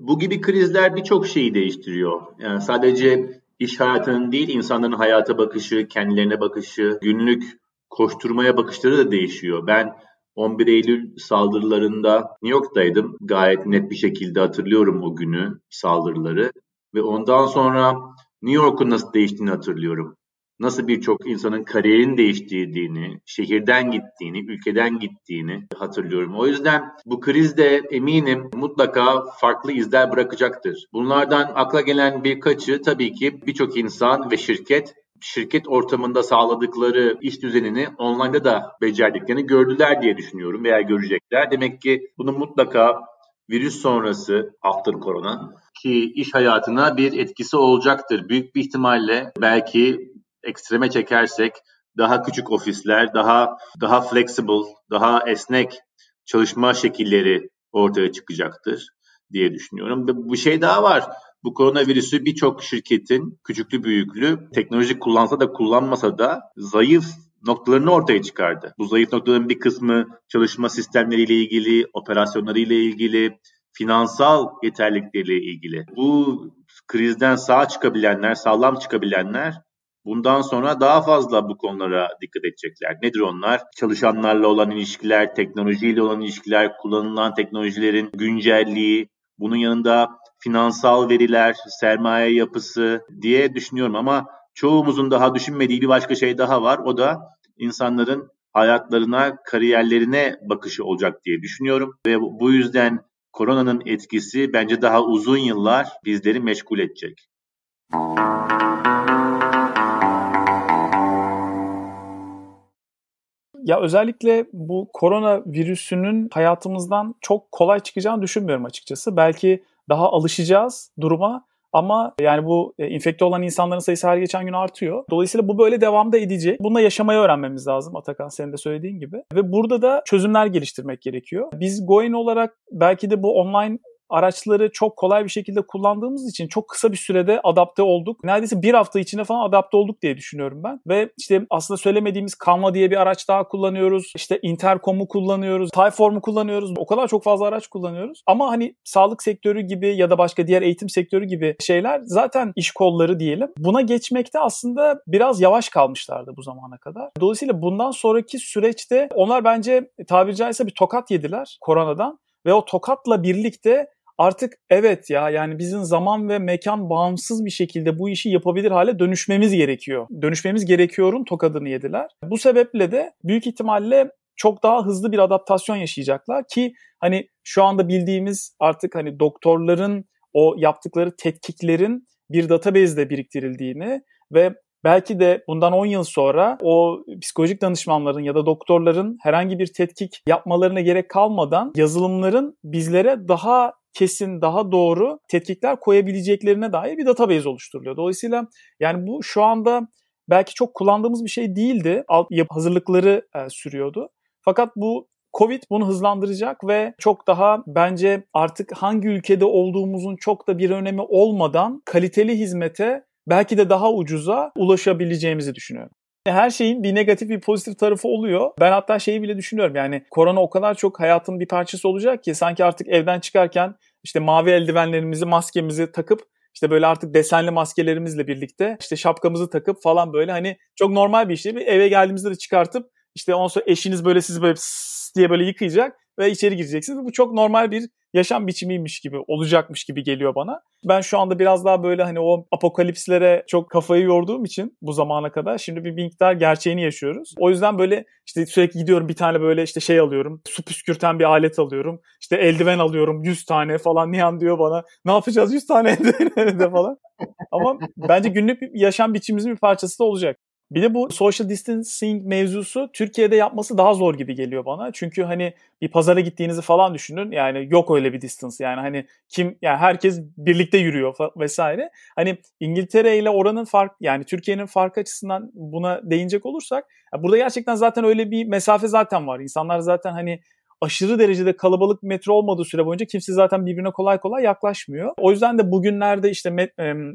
Bu gibi krizler birçok şeyi değiştiriyor. Yani sadece iş hayatının değil, insanların hayata bakışı, kendilerine bakışı, günlük koşturmaya bakışları da değişiyor. Ben 11 Eylül saldırılarında New York'taydım. Gayet net bir şekilde hatırlıyorum o günü, saldırıları. Ve ondan sonra New York'un nasıl değiştiğini hatırlıyorum. Nasıl birçok insanın kariyerin değiştirdiğini, şehirden gittiğini, ülkeden gittiğini hatırlıyorum. O yüzden bu kriz de eminim mutlaka farklı izler bırakacaktır. Bunlardan akla gelen birkaçı tabii ki birçok insan ve şirket şirket ortamında sağladıkları iş düzenini online'da da becerdiklerini gördüler diye düşünüyorum veya görecekler. Demek ki bunu mutlaka virüs sonrası after corona ki iş hayatına bir etkisi olacaktır. Büyük bir ihtimalle belki ekstreme çekersek daha küçük ofisler, daha daha flexible, daha esnek çalışma şekilleri ortaya çıkacaktır diye düşünüyorum. Bu şey daha var. Bu koronavirüsü birçok şirketin küçüklü büyüklü teknoloji kullansa da kullanmasa da zayıf noktalarını ortaya çıkardı. Bu zayıf noktaların bir kısmı çalışma sistemleriyle ilgili, operasyonlarıyla ilgili, finansal yeterlilikleriyle ilgili. Bu krizden sağ çıkabilenler, sağlam çıkabilenler bundan sonra daha fazla bu konulara dikkat edecekler. Nedir onlar? Çalışanlarla olan ilişkiler, teknolojiyle olan ilişkiler, kullanılan teknolojilerin güncelliği, bunun yanında finansal veriler, sermaye yapısı diye düşünüyorum ama çoğumuzun daha düşünmediği bir başka şey daha var. O da insanların hayatlarına, kariyerlerine bakışı olacak diye düşünüyorum ve bu yüzden koronanın etkisi bence daha uzun yıllar bizleri meşgul edecek. Ya özellikle bu korona virüsünün hayatımızdan çok kolay çıkacağını düşünmüyorum açıkçası. Belki daha alışacağız duruma ama yani bu e, infekte olan insanların sayısı her geçen gün artıyor. Dolayısıyla bu böyle devamda edecek. Bununla yaşamayı öğrenmemiz lazım Atakan senin de söylediğin gibi. Ve burada da çözümler geliştirmek gerekiyor. Biz Goin olarak belki de bu online araçları çok kolay bir şekilde kullandığımız için çok kısa bir sürede adapte olduk. Neredeyse bir hafta içinde falan adapte olduk diye düşünüyorum ben. Ve işte aslında söylemediğimiz Canva diye bir araç daha kullanıyoruz. İşte Intercom'u kullanıyoruz. Typeform'u kullanıyoruz. O kadar çok fazla araç kullanıyoruz. Ama hani sağlık sektörü gibi ya da başka diğer eğitim sektörü gibi şeyler zaten iş kolları diyelim. Buna geçmekte aslında biraz yavaş kalmışlardı bu zamana kadar. Dolayısıyla bundan sonraki süreçte onlar bence tabiri caizse bir tokat yediler koronadan ve o tokatla birlikte artık evet ya yani bizim zaman ve mekan bağımsız bir şekilde bu işi yapabilir hale dönüşmemiz gerekiyor. Dönüşmemiz gerekiyorun tokadını yediler. Bu sebeple de büyük ihtimalle çok daha hızlı bir adaptasyon yaşayacaklar ki hani şu anda bildiğimiz artık hani doktorların o yaptıkları tetkiklerin bir database'de biriktirildiğini ve belki de bundan 10 yıl sonra o psikolojik danışmanların ya da doktorların herhangi bir tetkik yapmalarına gerek kalmadan yazılımların bizlere daha kesin, daha doğru tetkikler koyabileceklerine dair bir database oluşturuluyor. Dolayısıyla yani bu şu anda belki çok kullandığımız bir şey değildi. Alt hazırlıkları e, sürüyordu. Fakat bu Covid bunu hızlandıracak ve çok daha bence artık hangi ülkede olduğumuzun çok da bir önemi olmadan kaliteli hizmete belki de daha ucuza ulaşabileceğimizi düşünüyorum. Her şeyin bir negatif bir pozitif tarafı oluyor. Ben hatta şeyi bile düşünüyorum yani korona o kadar çok hayatın bir parçası olacak ki sanki artık evden çıkarken işte mavi eldivenlerimizi, maskemizi takıp işte böyle artık desenli maskelerimizle birlikte işte şapkamızı takıp falan böyle hani çok normal bir. Bir eve geldiğimizde de çıkartıp işte ondan sonra eşiniz böyle sizi böyle diye böyle yıkayacak ve içeri gireceksiniz. Bu çok normal bir yaşam biçimiymiş gibi olacakmış gibi geliyor bana. Ben şu anda biraz daha böyle hani o apokalipslere çok kafayı yorduğum için bu zamana kadar şimdi bir miktar gerçeğini yaşıyoruz. O yüzden böyle işte sürekli gidiyorum bir tane böyle işte şey alıyorum. Su püskürten bir alet alıyorum. İşte eldiven alıyorum 100 tane falan. Nihan diyor bana ne yapacağız 100 tane eldiven falan. Ama bence günlük yaşam biçimimizin bir parçası da olacak. Bir de bu social distancing mevzusu Türkiye'de yapması daha zor gibi geliyor bana. Çünkü hani bir pazara gittiğinizi falan düşünün. Yani yok öyle bir distance. Yani hani kim yani herkes birlikte yürüyor vesaire. Hani İngiltere ile oranın fark yani Türkiye'nin fark açısından buna değinecek olursak burada gerçekten zaten öyle bir mesafe zaten var. İnsanlar zaten hani aşırı derecede kalabalık metro olmadığı süre boyunca kimse zaten birbirine kolay kolay yaklaşmıyor. O yüzden de bugünlerde işte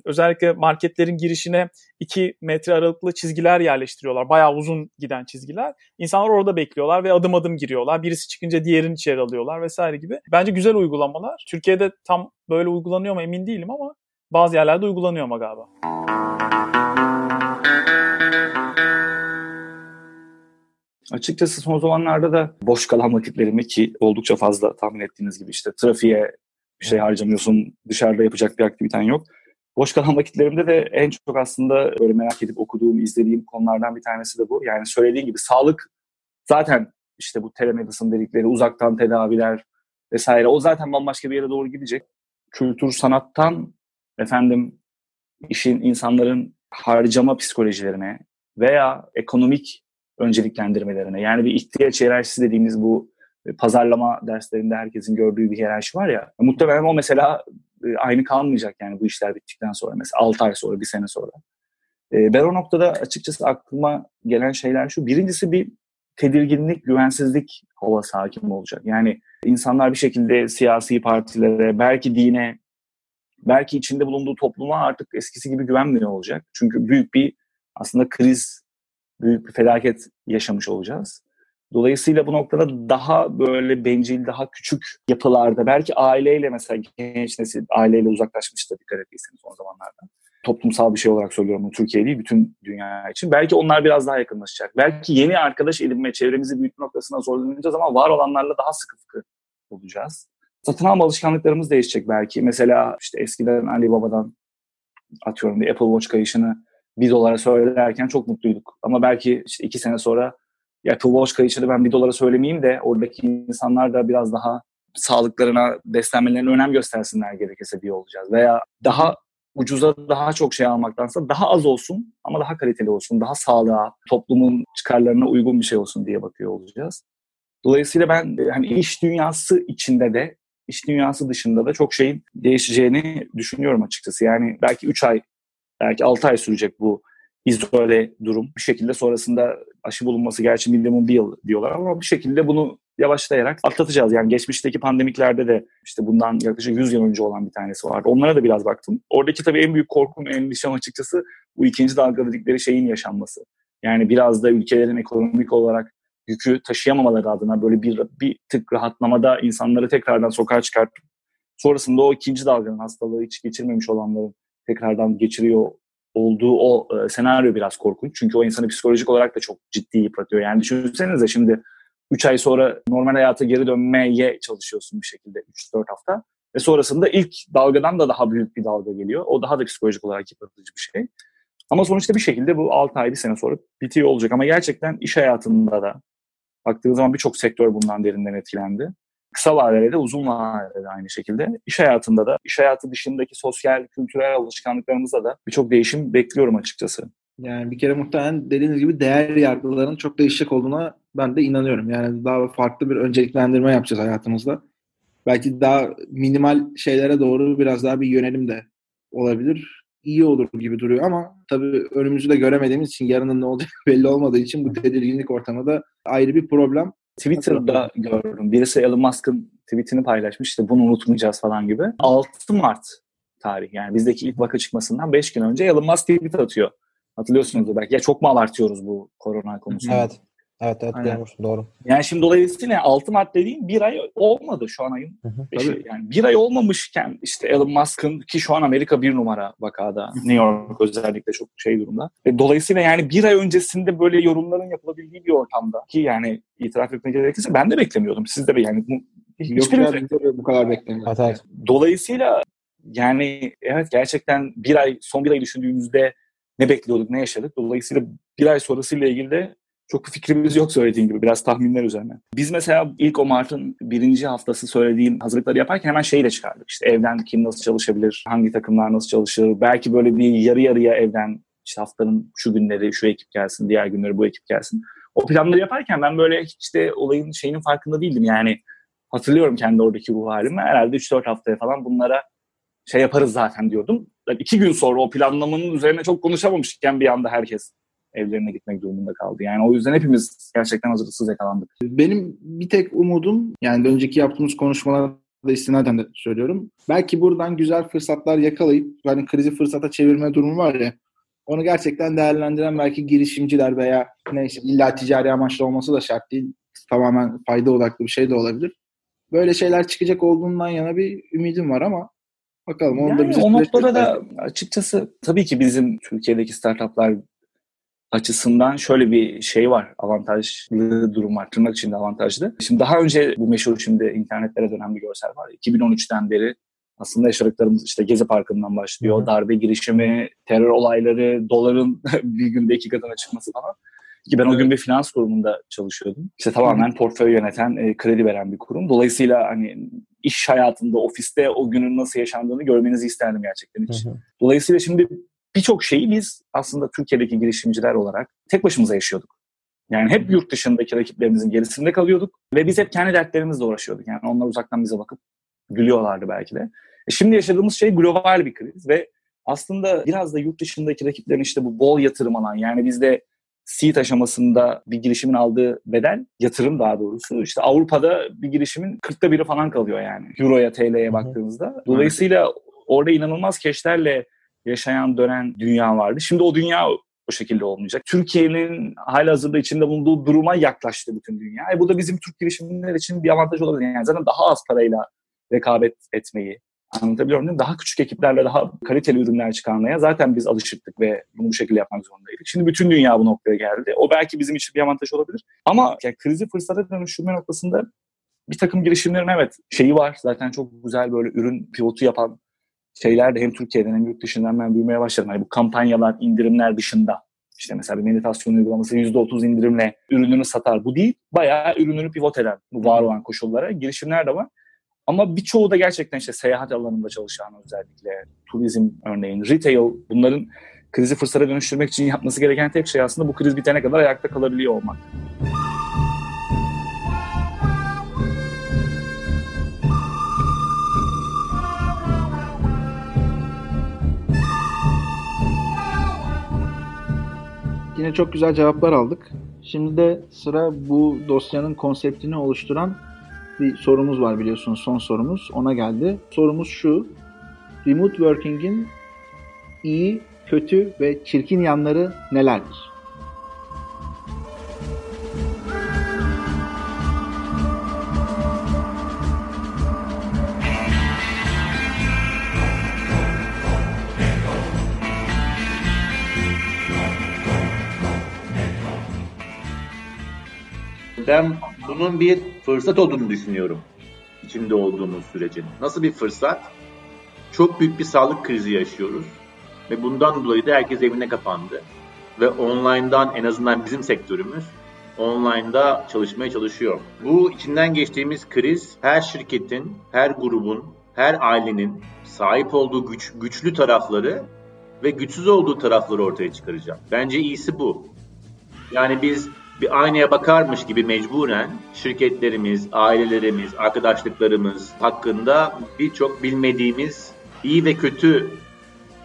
özellikle marketlerin girişine 2 metre aralıklı çizgiler yerleştiriyorlar. Bayağı uzun giden çizgiler. İnsanlar orada bekliyorlar ve adım adım giriyorlar. Birisi çıkınca diğerini içeri alıyorlar vesaire gibi. Bence güzel uygulamalar. Türkiye'de tam böyle uygulanıyor mu emin değilim ama bazı yerlerde uygulanıyor ama galiba. Açıkçası son zamanlarda da boş kalan vakitlerimi ki oldukça fazla tahmin ettiğiniz gibi işte trafiğe bir şey harcamıyorsun, dışarıda yapacak bir aktiviten yok. Boş kalan vakitlerimde de en çok aslında böyle merak edip okuduğum, izlediğim konulardan bir tanesi de bu. Yani söylediğim gibi sağlık zaten işte bu telemedicine dedikleri uzaktan tedaviler vesaire o zaten bambaşka bir yere doğru gidecek. Kültür sanattan efendim işin insanların harcama psikolojilerine veya ekonomik önceliklendirmelerine. Yani bir ihtiyaç hiyerarşisi dediğimiz bu e, pazarlama derslerinde herkesin gördüğü bir hiyerarşi var ya. Muhtemelen o mesela e, aynı kalmayacak yani bu işler bittikten sonra. Mesela 6 ay sonra, bir sene sonra. E, ben o noktada açıkçası aklıma gelen şeyler şu. Birincisi bir tedirginlik, güvensizlik havası hakim olacak. Yani insanlar bir şekilde siyasi partilere, belki dine, belki içinde bulunduğu topluma artık eskisi gibi güvenmiyor olacak. Çünkü büyük bir aslında kriz büyük bir felaket yaşamış olacağız. Dolayısıyla bu noktada daha böyle bencil, daha küçük yapılarda belki aileyle mesela genç nesil aileyle uzaklaşmıştı dikkat ettiyseniz son zamanlarda. Toplumsal bir şey olarak söylüyorum bu Türkiye değil bütün dünya için. Belki onlar biraz daha yakınlaşacak. Belki yeni arkadaş edinme, çevremizi büyütme noktasına zorlanacağız ama var olanlarla daha sıkı fıkı olacağız. Satın alma alışkanlıklarımız değişecek belki. Mesela işte eskiden Ali Baba'dan atıyorum bir Apple Watch kayışını bir dolara söylerken çok mutluyduk. Ama belki işte iki sene sonra ya Apple Watch kayışını ben bir dolara söylemeyeyim de oradaki insanlar da biraz daha sağlıklarına, beslenmelerine önem göstersinler gerekirse diye olacağız. Veya daha ucuza daha çok şey almaktansa daha az olsun ama daha kaliteli olsun, daha sağlığa, toplumun çıkarlarına uygun bir şey olsun diye bakıyor olacağız. Dolayısıyla ben hani iş dünyası içinde de iş dünyası dışında da çok şeyin değişeceğini düşünüyorum açıkçası. Yani belki 3 ay belki 6 ay sürecek bu izole durum. Bir şekilde sonrasında aşı bulunması gerçi minimum bir yıl diyorlar ama bir şekilde bunu yavaşlayarak atlatacağız. Yani geçmişteki pandemiklerde de işte bundan yaklaşık 100 yıl önce olan bir tanesi vardı. Onlara da biraz baktım. Oradaki tabii en büyük korkum, endişem açıkçası bu ikinci dalga dedikleri şeyin yaşanması. Yani biraz da ülkelerin ekonomik olarak yükü taşıyamamaları adına böyle bir, bir tık rahatlamada insanları tekrardan sokağa çıkartıp sonrasında o ikinci dalganın hastalığı hiç geçirmemiş olanların tekrardan geçiriyor olduğu o e, senaryo biraz korkunç. Çünkü o insanı psikolojik olarak da çok ciddi yıpratıyor. Yani düşünsenize şimdi 3 ay sonra normal hayata geri dönmeye çalışıyorsun bir şekilde 3-4 hafta. Ve sonrasında ilk dalgadan da daha büyük bir dalga geliyor. O daha da psikolojik olarak yıpratıcı bir şey. Ama sonuçta bir şekilde bu 6 ay bir sene sonra bitiyor olacak. Ama gerçekten iş hayatında da baktığınız zaman birçok sektör bundan derinden etkilendi kısa vadede de uzun vadede de aynı şekilde. iş hayatında da, iş hayatı dışındaki sosyal, kültürel alışkanlıklarımızda da birçok değişim bekliyorum açıkçası. Yani bir kere muhtemelen dediğiniz gibi değer yargılarının çok değişecek olduğuna ben de inanıyorum. Yani daha farklı bir önceliklendirme yapacağız hayatımızda. Belki daha minimal şeylere doğru biraz daha bir yönelim de olabilir. İyi olur gibi duruyor ama tabii önümüzü de göremediğimiz için yarının ne olacak belli olmadığı için bu tedirginlik ortamı da ayrı bir problem. Twitter'da gördüm. Birisi Elon Musk'ın tweetini paylaşmış. İşte bunu unutmayacağız falan gibi. 6 Mart tarih yani bizdeki ilk vaka çıkmasından 5 gün önce Elon Musk tweet atıyor. Hatırlıyorsunuz belki. Ya çok mu abartıyoruz bu korona konusunu? Evet. Evet evet Aynen. doğru. Yani şimdi dolayısıyla 6 Mart dediğim bir ay olmadı şu an ayın. Hı hı. Yani bir ay olmamışken işte Elon Musk'ın ki şu an Amerika bir numara vakada. New York özellikle çok şey durumda. Ve dolayısıyla yani bir ay öncesinde böyle yorumların yapılabildiği bir ortamda ki yani itiraf etmek gerekirse ben de beklemiyordum. Siz de yani bu, hiçbirimiz bu kadar beklemiyordum. Evet, evet. Dolayısıyla yani evet gerçekten bir ay son bir ay düşündüğümüzde ne bekliyorduk, ne yaşadık. Dolayısıyla bir ay sonrasıyla ilgili de çok bir fikrimiz yok söylediğin gibi. Biraz tahminler üzerine. Biz mesela ilk o Mart'ın birinci haftası söylediğim hazırlıkları yaparken hemen şeyi de çıkardık. İşte evden kim nasıl çalışabilir, hangi takımlar nasıl çalışır. Belki böyle bir yarı yarıya evden işte haftanın şu günleri şu ekip gelsin, diğer günleri bu ekip gelsin. O planları yaparken ben böyle hiç de olayın şeyinin farkında değildim. Yani hatırlıyorum kendi oradaki ruh halimi. Herhalde 3-4 haftaya falan bunlara şey yaparız zaten diyordum. Yani iki gün sonra o planlamanın üzerine çok konuşamamışken bir anda herkes evlerine gitmek durumunda kaldı. Yani o yüzden hepimiz gerçekten hazırlıksız yakalandık. Benim bir tek umudum yani önceki yaptığımız konuşmalarda istinaden de söylüyorum. Belki buradan güzel fırsatlar yakalayıp yani krizi fırsata çevirme durumu var ya onu gerçekten değerlendiren belki girişimciler veya neyse illa ticari amaçlı olması da şart değil. Tamamen fayda odaklı bir şey de olabilir. Böyle şeyler çıkacak olduğundan yana bir ümidim var ama bakalım. Onu yani da bize o noktada da açıkçası tabii ki bizim Türkiye'deki startuplar açısından şöyle bir şey var. Avantajlı durum var. Tırnak içinde avantajlı. Şimdi daha önce bu meşhur şimdi internetlere dönen bir görsel var. 2013'ten beri aslında yaşadıklarımız işte Gezi Parkı'ndan başlıyor. Hı. Darbe girişimi, terör olayları, doların bir günde iki katına çıkması falan. Ki ben o gün bir finans kurumunda çalışıyordum. İşte tamamen portföy yöneten, e, kredi veren bir kurum. Dolayısıyla hani iş hayatında, ofiste o günün nasıl yaşandığını görmenizi isterdim gerçekten hiç. Dolayısıyla şimdi birçok şeyi biz aslında Türkiye'deki girişimciler olarak tek başımıza yaşıyorduk. Yani hep yurt dışındaki rakiplerimizin gerisinde kalıyorduk ve biz hep kendi dertlerimizle uğraşıyorduk. Yani onlar uzaktan bize bakıp gülüyorlardı belki de. E şimdi yaşadığımız şey global bir kriz ve aslında biraz da yurt dışındaki rakiplerin işte bu bol yatırım alan yani bizde seed aşamasında bir girişimin aldığı bedel, yatırım daha doğrusu işte Avrupa'da bir girişimin 40'ta biri falan kalıyor yani Euro'ya, TL'ye baktığınızda. Dolayısıyla orada inanılmaz keşlerle yaşayan dönen dünya vardı. Şimdi o dünya o şekilde olmayacak. Türkiye'nin hala hazırda içinde bulunduğu duruma yaklaştı bütün dünya. E bu da bizim Türk girişimler için bir avantaj olabilir. Yani zaten daha az parayla rekabet etmeyi, Anlatabiliyorum değil mi? Daha küçük ekiplerle daha kaliteli ürünler çıkarmaya zaten biz alışıktık ve bunu bu şekilde yapmak zorundaydık. Şimdi bütün dünya bu noktaya geldi. O belki bizim için bir avantaj olabilir. Ama yani krizi fırsata dönüştürme noktasında bir takım girişimlerin evet şeyi var. Zaten çok güzel böyle ürün pivotu yapan şeyler de hem Türkiye'den hem yurt dışından ben duymaya başladım. Hani bu kampanyalar, indirimler dışında işte mesela bir meditasyon uygulaması %30 indirimle ürününü satar. Bu değil. Bayağı ürününü pivot eden bu var olan koşullara girişimler de var. Ama birçoğu da gerçekten işte seyahat alanında çalışan özellikle turizm örneğin, retail bunların krizi fırsata dönüştürmek için yapması gereken tek şey aslında bu kriz bitene kadar ayakta kalabiliyor olmak. Yine çok güzel cevaplar aldık. Şimdi de sıra bu dosyanın konseptini oluşturan bir sorumuz var biliyorsunuz son sorumuz ona geldi. Sorumuz şu. Remote working'in iyi, kötü ve çirkin yanları nelerdir? Ben bunun bir fırsat olduğunu düşünüyorum. içinde olduğumuz sürecin. Nasıl bir fırsat? Çok büyük bir sağlık krizi yaşıyoruz. Ve bundan dolayı da herkes evine kapandı. Ve online'dan en azından bizim sektörümüz online'da çalışmaya çalışıyor. Bu içinden geçtiğimiz kriz her şirketin, her grubun, her ailenin sahip olduğu güç, güçlü tarafları ve güçsüz olduğu tarafları ortaya çıkaracak. Bence iyisi bu. Yani biz bir aynaya bakarmış gibi mecburen şirketlerimiz, ailelerimiz, arkadaşlıklarımız hakkında birçok bilmediğimiz iyi ve kötü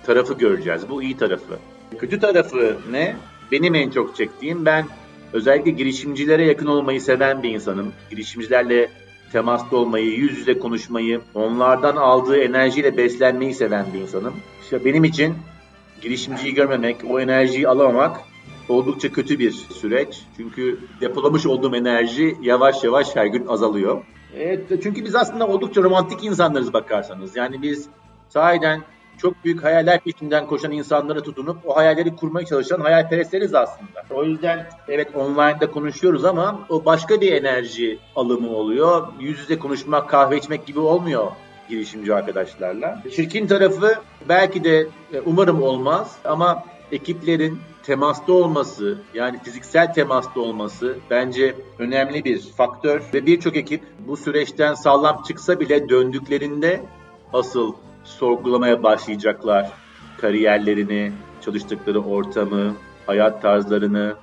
tarafı göreceğiz. Bu iyi tarafı. Kötü tarafı ne? Benim en çok çektiğim ben özellikle girişimcilere yakın olmayı seven bir insanım. Girişimcilerle temasta olmayı, yüz yüze konuşmayı, onlardan aldığı enerjiyle beslenmeyi seven bir insanım. İşte benim için girişimciyi görmemek, o enerjiyi alamamak oldukça kötü bir süreç. Çünkü depolamış olduğum enerji yavaş yavaş her gün azalıyor. Evet, çünkü biz aslında oldukça romantik insanlarız bakarsanız. Yani biz sahiden çok büyük hayaller peşinden koşan insanlara tutunup o hayalleri kurmaya çalışan hayalperestleriz aslında. O yüzden evet online'da konuşuyoruz ama o başka bir enerji alımı oluyor. Yüz yüze konuşmak, kahve içmek gibi olmuyor girişimci arkadaşlarla. Şirkin tarafı belki de e, umarım olmaz ama ekiplerin temasta olması yani fiziksel temasta olması bence önemli bir faktör. Ve birçok ekip bu süreçten sağlam çıksa bile döndüklerinde asıl sorgulamaya başlayacaklar. Kariyerlerini, çalıştıkları ortamı, hayat tarzlarını,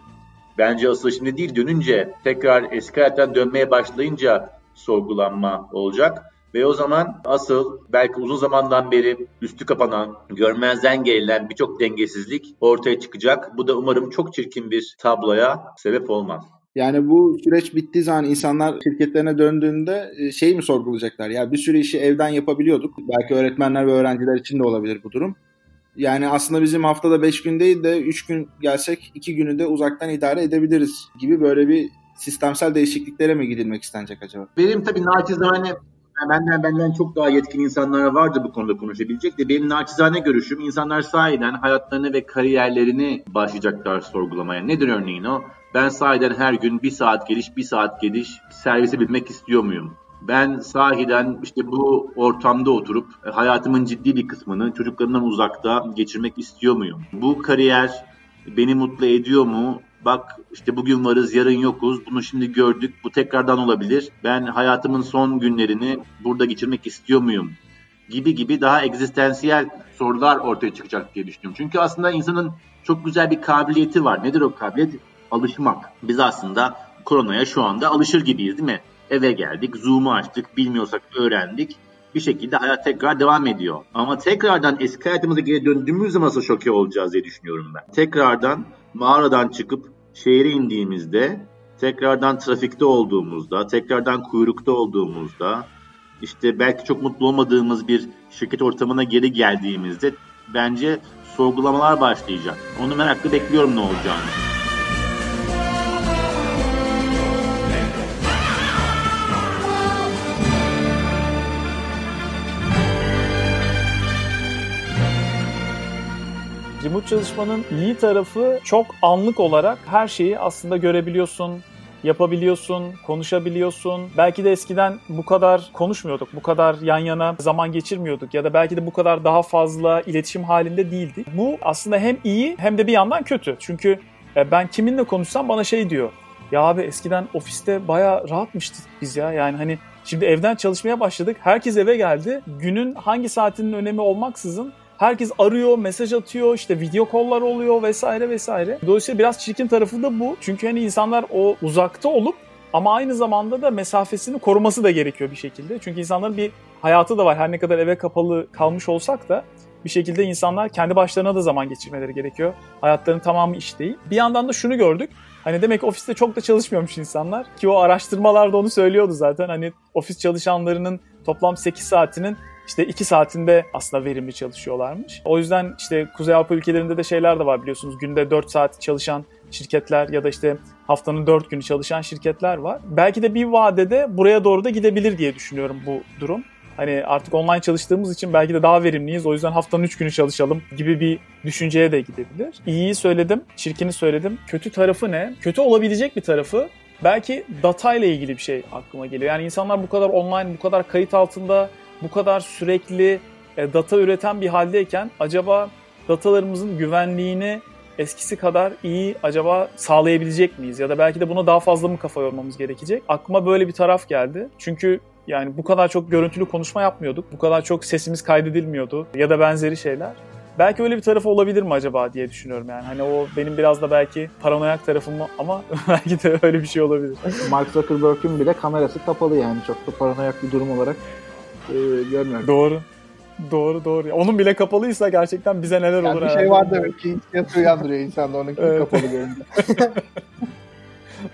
bence asıl şimdi değil dönünce tekrar eski hayattan dönmeye başlayınca sorgulanma olacak. Ve o zaman asıl belki uzun zamandan beri üstü kapanan, görmezden gelen birçok dengesizlik ortaya çıkacak. Bu da umarım çok çirkin bir tabloya sebep olmaz. Yani bu süreç bittiği zaman insanlar şirketlerine döndüğünde e, şeyi mi sorgulayacaklar? Ya bir sürü işi evden yapabiliyorduk. Belki öğretmenler ve öğrenciler için de olabilir bu durum. Yani aslında bizim haftada 5 gün değil de 3 gün gelsek 2 günü de uzaktan idare edebiliriz gibi böyle bir sistemsel değişikliklere mi gidilmek istenecek acaba? Benim tabii naçizane benden benden çok daha yetkin insanlar vardı bu konuda konuşabilecek de benim naçizane görüşüm insanlar sahiden hayatlarını ve kariyerlerini başlayacaklar sorgulamaya. Nedir örneğin o? Ben sahiden her gün bir saat geliş bir saat geliş servise binmek istiyor muyum? Ben sahiden işte bu ortamda oturup e, hayatımın ciddi bir kısmını çocuklarımdan uzakta geçirmek istiyor muyum? Bu kariyer beni mutlu ediyor mu? Bak işte bugün varız yarın yokuz bunu şimdi gördük bu tekrardan olabilir. Ben hayatımın son günlerini burada geçirmek istiyor muyum? Gibi gibi daha egzistansiyel sorular ortaya çıkacak diye düşünüyorum. Çünkü aslında insanın çok güzel bir kabiliyeti var. Nedir o kabiliyet? Alışmak. Biz aslında koronaya şu anda alışır gibiyiz değil mi? Eve geldik, Zoom'u açtık, bilmiyorsak öğrendik. Bir şekilde hayat tekrar devam ediyor. Ama tekrardan eski hayatımıza geri döndüğümüz zaman şoke olacağız diye düşünüyorum ben. Tekrardan mağaradan çıkıp şehre indiğimizde, tekrardan trafikte olduğumuzda, tekrardan kuyrukta olduğumuzda, işte belki çok mutlu olmadığımız bir şirket ortamına geri geldiğimizde bence sorgulamalar başlayacak. Onu merakla bekliyorum ne olacağını. Remote çalışmanın iyi tarafı çok anlık olarak her şeyi aslında görebiliyorsun, yapabiliyorsun, konuşabiliyorsun. Belki de eskiden bu kadar konuşmuyorduk, bu kadar yan yana zaman geçirmiyorduk ya da belki de bu kadar daha fazla iletişim halinde değildik. Bu aslında hem iyi hem de bir yandan kötü. Çünkü e, ben kiminle konuşsam bana şey diyor. Ya abi eskiden ofiste baya rahatmıştık biz ya. Yani hani şimdi evden çalışmaya başladık. Herkes eve geldi. Günün hangi saatinin önemi olmaksızın Herkes arıyor, mesaj atıyor, işte video kollar oluyor vesaire vesaire. Dolayısıyla biraz çirkin tarafı da bu. Çünkü hani insanlar o uzakta olup ama aynı zamanda da mesafesini koruması da gerekiyor bir şekilde. Çünkü insanların bir hayatı da var. Her ne kadar eve kapalı kalmış olsak da bir şekilde insanlar kendi başlarına da zaman geçirmeleri gerekiyor. Hayatlarının tamamı iş değil. Bir yandan da şunu gördük. Hani demek ofiste çok da çalışmıyormuş insanlar. Ki o araştırmalarda onu söylüyordu zaten. Hani ofis çalışanlarının toplam 8 saatinin işte iki saatinde aslında verimli çalışıyorlarmış. O yüzden işte Kuzey Avrupa ülkelerinde de şeyler de var biliyorsunuz. Günde 4 saat çalışan şirketler ya da işte haftanın 4 günü çalışan şirketler var. Belki de bir vadede buraya doğru da gidebilir diye düşünüyorum bu durum. Hani artık online çalıştığımız için belki de daha verimliyiz. O yüzden haftanın 3 günü çalışalım gibi bir düşünceye de gidebilir. İyiyi söyledim, çirkini söyledim. Kötü tarafı ne? Kötü olabilecek bir tarafı belki data ile ilgili bir şey aklıma geliyor. Yani insanlar bu kadar online, bu kadar kayıt altında bu kadar sürekli e, data üreten bir haldeyken acaba datalarımızın güvenliğini eskisi kadar iyi acaba sağlayabilecek miyiz? Ya da belki de buna daha fazla mı kafa yormamız gerekecek? Aklıma böyle bir taraf geldi. Çünkü yani bu kadar çok görüntülü konuşma yapmıyorduk. Bu kadar çok sesimiz kaydedilmiyordu ya da benzeri şeyler. Belki öyle bir tarafı olabilir mi acaba diye düşünüyorum yani. Hani o benim biraz da belki paranoyak tarafım ama belki de öyle bir şey olabilir. Mark Zuckerberg'ün bile kamerası kapalı yani çok da paranoyak bir durum olarak e, görmüyorum. Doğru. Doğru doğru. Onun bile kapalıysa gerçekten bize neler yani olur. Bir şey var demek ki hissiyatı uyandırıyor insanda onun evet. kapalı görünce.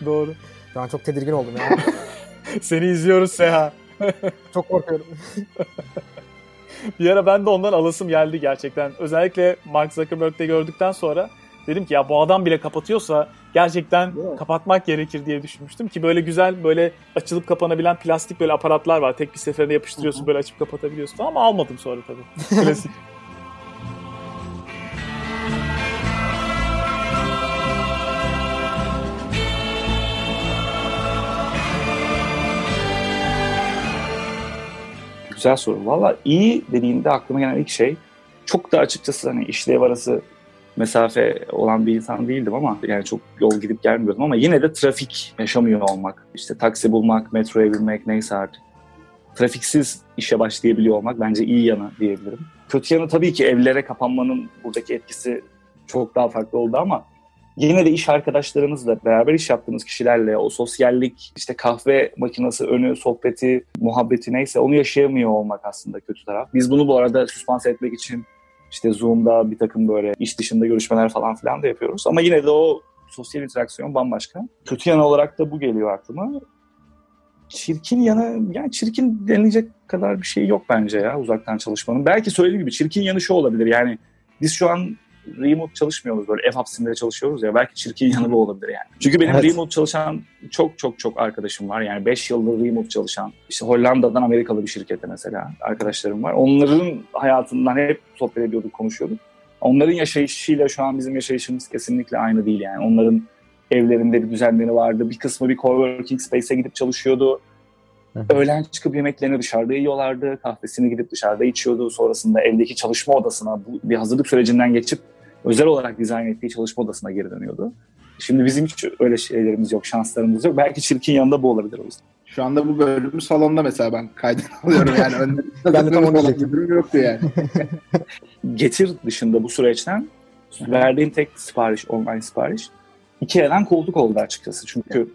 doğru. Şu an çok tedirgin oldum ya. Seni izliyoruz Seha. çok korkuyorum. bir ara ben de ondan alasım geldi gerçekten. Özellikle Mark Zuckerberg'de gördükten sonra dedim ki ya bu adam bile kapatıyorsa gerçekten kapatmak gerekir diye düşünmüştüm ki böyle güzel böyle açılıp kapanabilen plastik böyle aparatlar var. Tek bir seferde yapıştırıyorsun Hı-hı. böyle açıp kapatabiliyorsun ama almadım sonra tabii. Klasik. Güzel soru. Valla iyi dediğinde aklıma gelen ilk şey çok da açıkçası hani işlev arası mesafe olan bir insan değildim ama yani çok yol gidip gelmiyordum ama yine de trafik yaşamıyor olmak, işte taksi bulmak, metroya binmek neyse artık. Trafiksiz işe başlayabiliyor olmak bence iyi yanı diyebilirim. Kötü yanı tabii ki evlere kapanmanın buradaki etkisi çok daha farklı oldu ama yine de iş arkadaşlarınızla, beraber iş yaptığınız kişilerle o sosyallik, işte kahve makinesi önü, sohbeti, muhabbeti neyse onu yaşayamıyor olmak aslında kötü taraf. Biz bunu bu arada süspanse etmek için işte Zoom'da bir takım böyle iş dışında görüşmeler falan filan da yapıyoruz. Ama yine de o sosyal interaksiyon bambaşka. Kötü yanı olarak da bu geliyor aklıma. Çirkin yanı, yani çirkin denilecek kadar bir şey yok bence ya uzaktan çalışmanın. Belki söylediğim gibi çirkin yanı şu olabilir yani biz şu an remote çalışmıyoruz böyle ev hapsinde çalışıyoruz ya belki çirkin yanı bu olabilir yani. Çünkü benim Evet. remote çalışan çok çok çok arkadaşım var yani 5 yıldır remote çalışan işte Hollanda'dan Amerikalı bir şirkette mesela arkadaşlarım var. Onların hayatından hep sohbet ediyorduk konuşuyorduk. Onların yaşayışıyla şu an bizim yaşayışımız kesinlikle aynı değil yani. Onların evlerinde bir düzenleri vardı. Bir kısmı bir coworking space'e gidip çalışıyordu. Öğlen çıkıp yemeklerini dışarıda yiyorlardı. Kahvesini gidip dışarıda içiyordu. Sonrasında evdeki çalışma odasına bir hazırlık sürecinden geçip özel olarak dizayn ettiği çalışma odasına geri dönüyordu. Şimdi bizim hiç öyle şeylerimiz yok, şanslarımız yok. Belki çirkin yanında bu olabilir o yüzden. Şu anda bu bölümü salonda mesela ben kaydını alıyorum yani. Önde Ben de tam onu diyecektim. yoktu yani. Getir dışında bu süreçten verdiğim tek sipariş, online sipariş Ikea'dan koltuk oldu açıkçası. Çünkü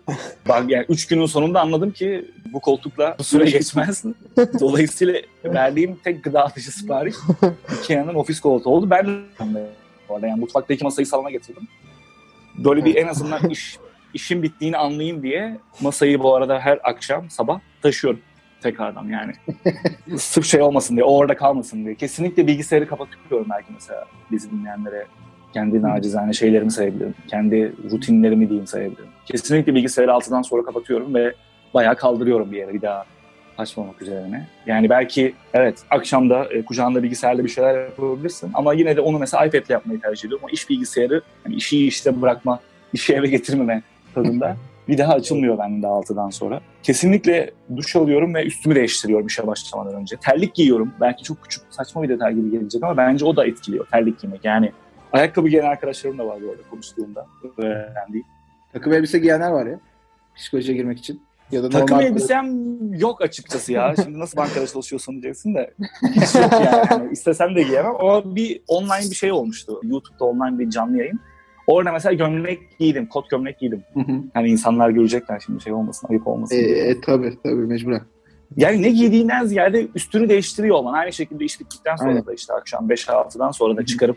bak yani üç günün sonunda anladım ki bu koltukla bu süre geçmez. Dolayısıyla verdiğim tek gıda dışı sipariş Ikea'nın ofis koltuğu oldu. Ben de bu arada yani mutfaktaki masayı salona getirdim. Böyle bir en azından iş işin bittiğini anlayayım diye masayı bu arada her akşam sabah taşıyorum tekrardan yani. Sırf şey olmasın diye, o orada kalmasın diye. Kesinlikle bilgisayarı kapatıyorum belki mesela bizi dinleyenlere kendi nacizane şeylerimi sayabilirim. Kendi rutinlerimi diyeyim sayabilirim. Kesinlikle bilgisayarı altıdan sonra kapatıyorum ve bayağı kaldırıyorum bir yere bir daha açmamak üzerine. Yani belki evet akşamda e, kucağında bilgisayarla bir şeyler yapabilirsin ama yine de onu mesela iPad'le yapmayı tercih ediyorum. O iş bilgisayarı yani işi işte bırakma, işi eve getirmeme tadında bir daha açılmıyor bende altıdan sonra. Kesinlikle duş alıyorum ve üstümü değiştiriyorum işe başlamadan önce. Terlik giyiyorum. Belki çok küçük saçma bir detay gibi gelecek ama bence o da etkiliyor terlik giymek. Yani ayakkabı giyen arkadaşlarım da var bu arada konuştuğumda. Öğrendiğim. Takım elbise giyenler var ya. Psikolojiye girmek için. Ya da Takım normal elbisem yok açıkçası ya. Şimdi nasıl bankada çalışıyorsun diyeceksin de. Hiç yok yani. yani. İstesem de giyemem. Ama bir online bir şey olmuştu. YouTube'da online bir canlı yayın. Orada mesela gömlek giydim. Kot gömlek giydim. Hı hı. Hani insanlar görecekler şimdi şey olmasın, ayıp olmasın. E, e, tabii tabii mecburen. Yani ne giydiğinden ziyade üstünü değiştiriyor olman. Aynı şekilde iş bittikten sonra Aynen. da işte akşam 5-6'dan sonra da çıkarıp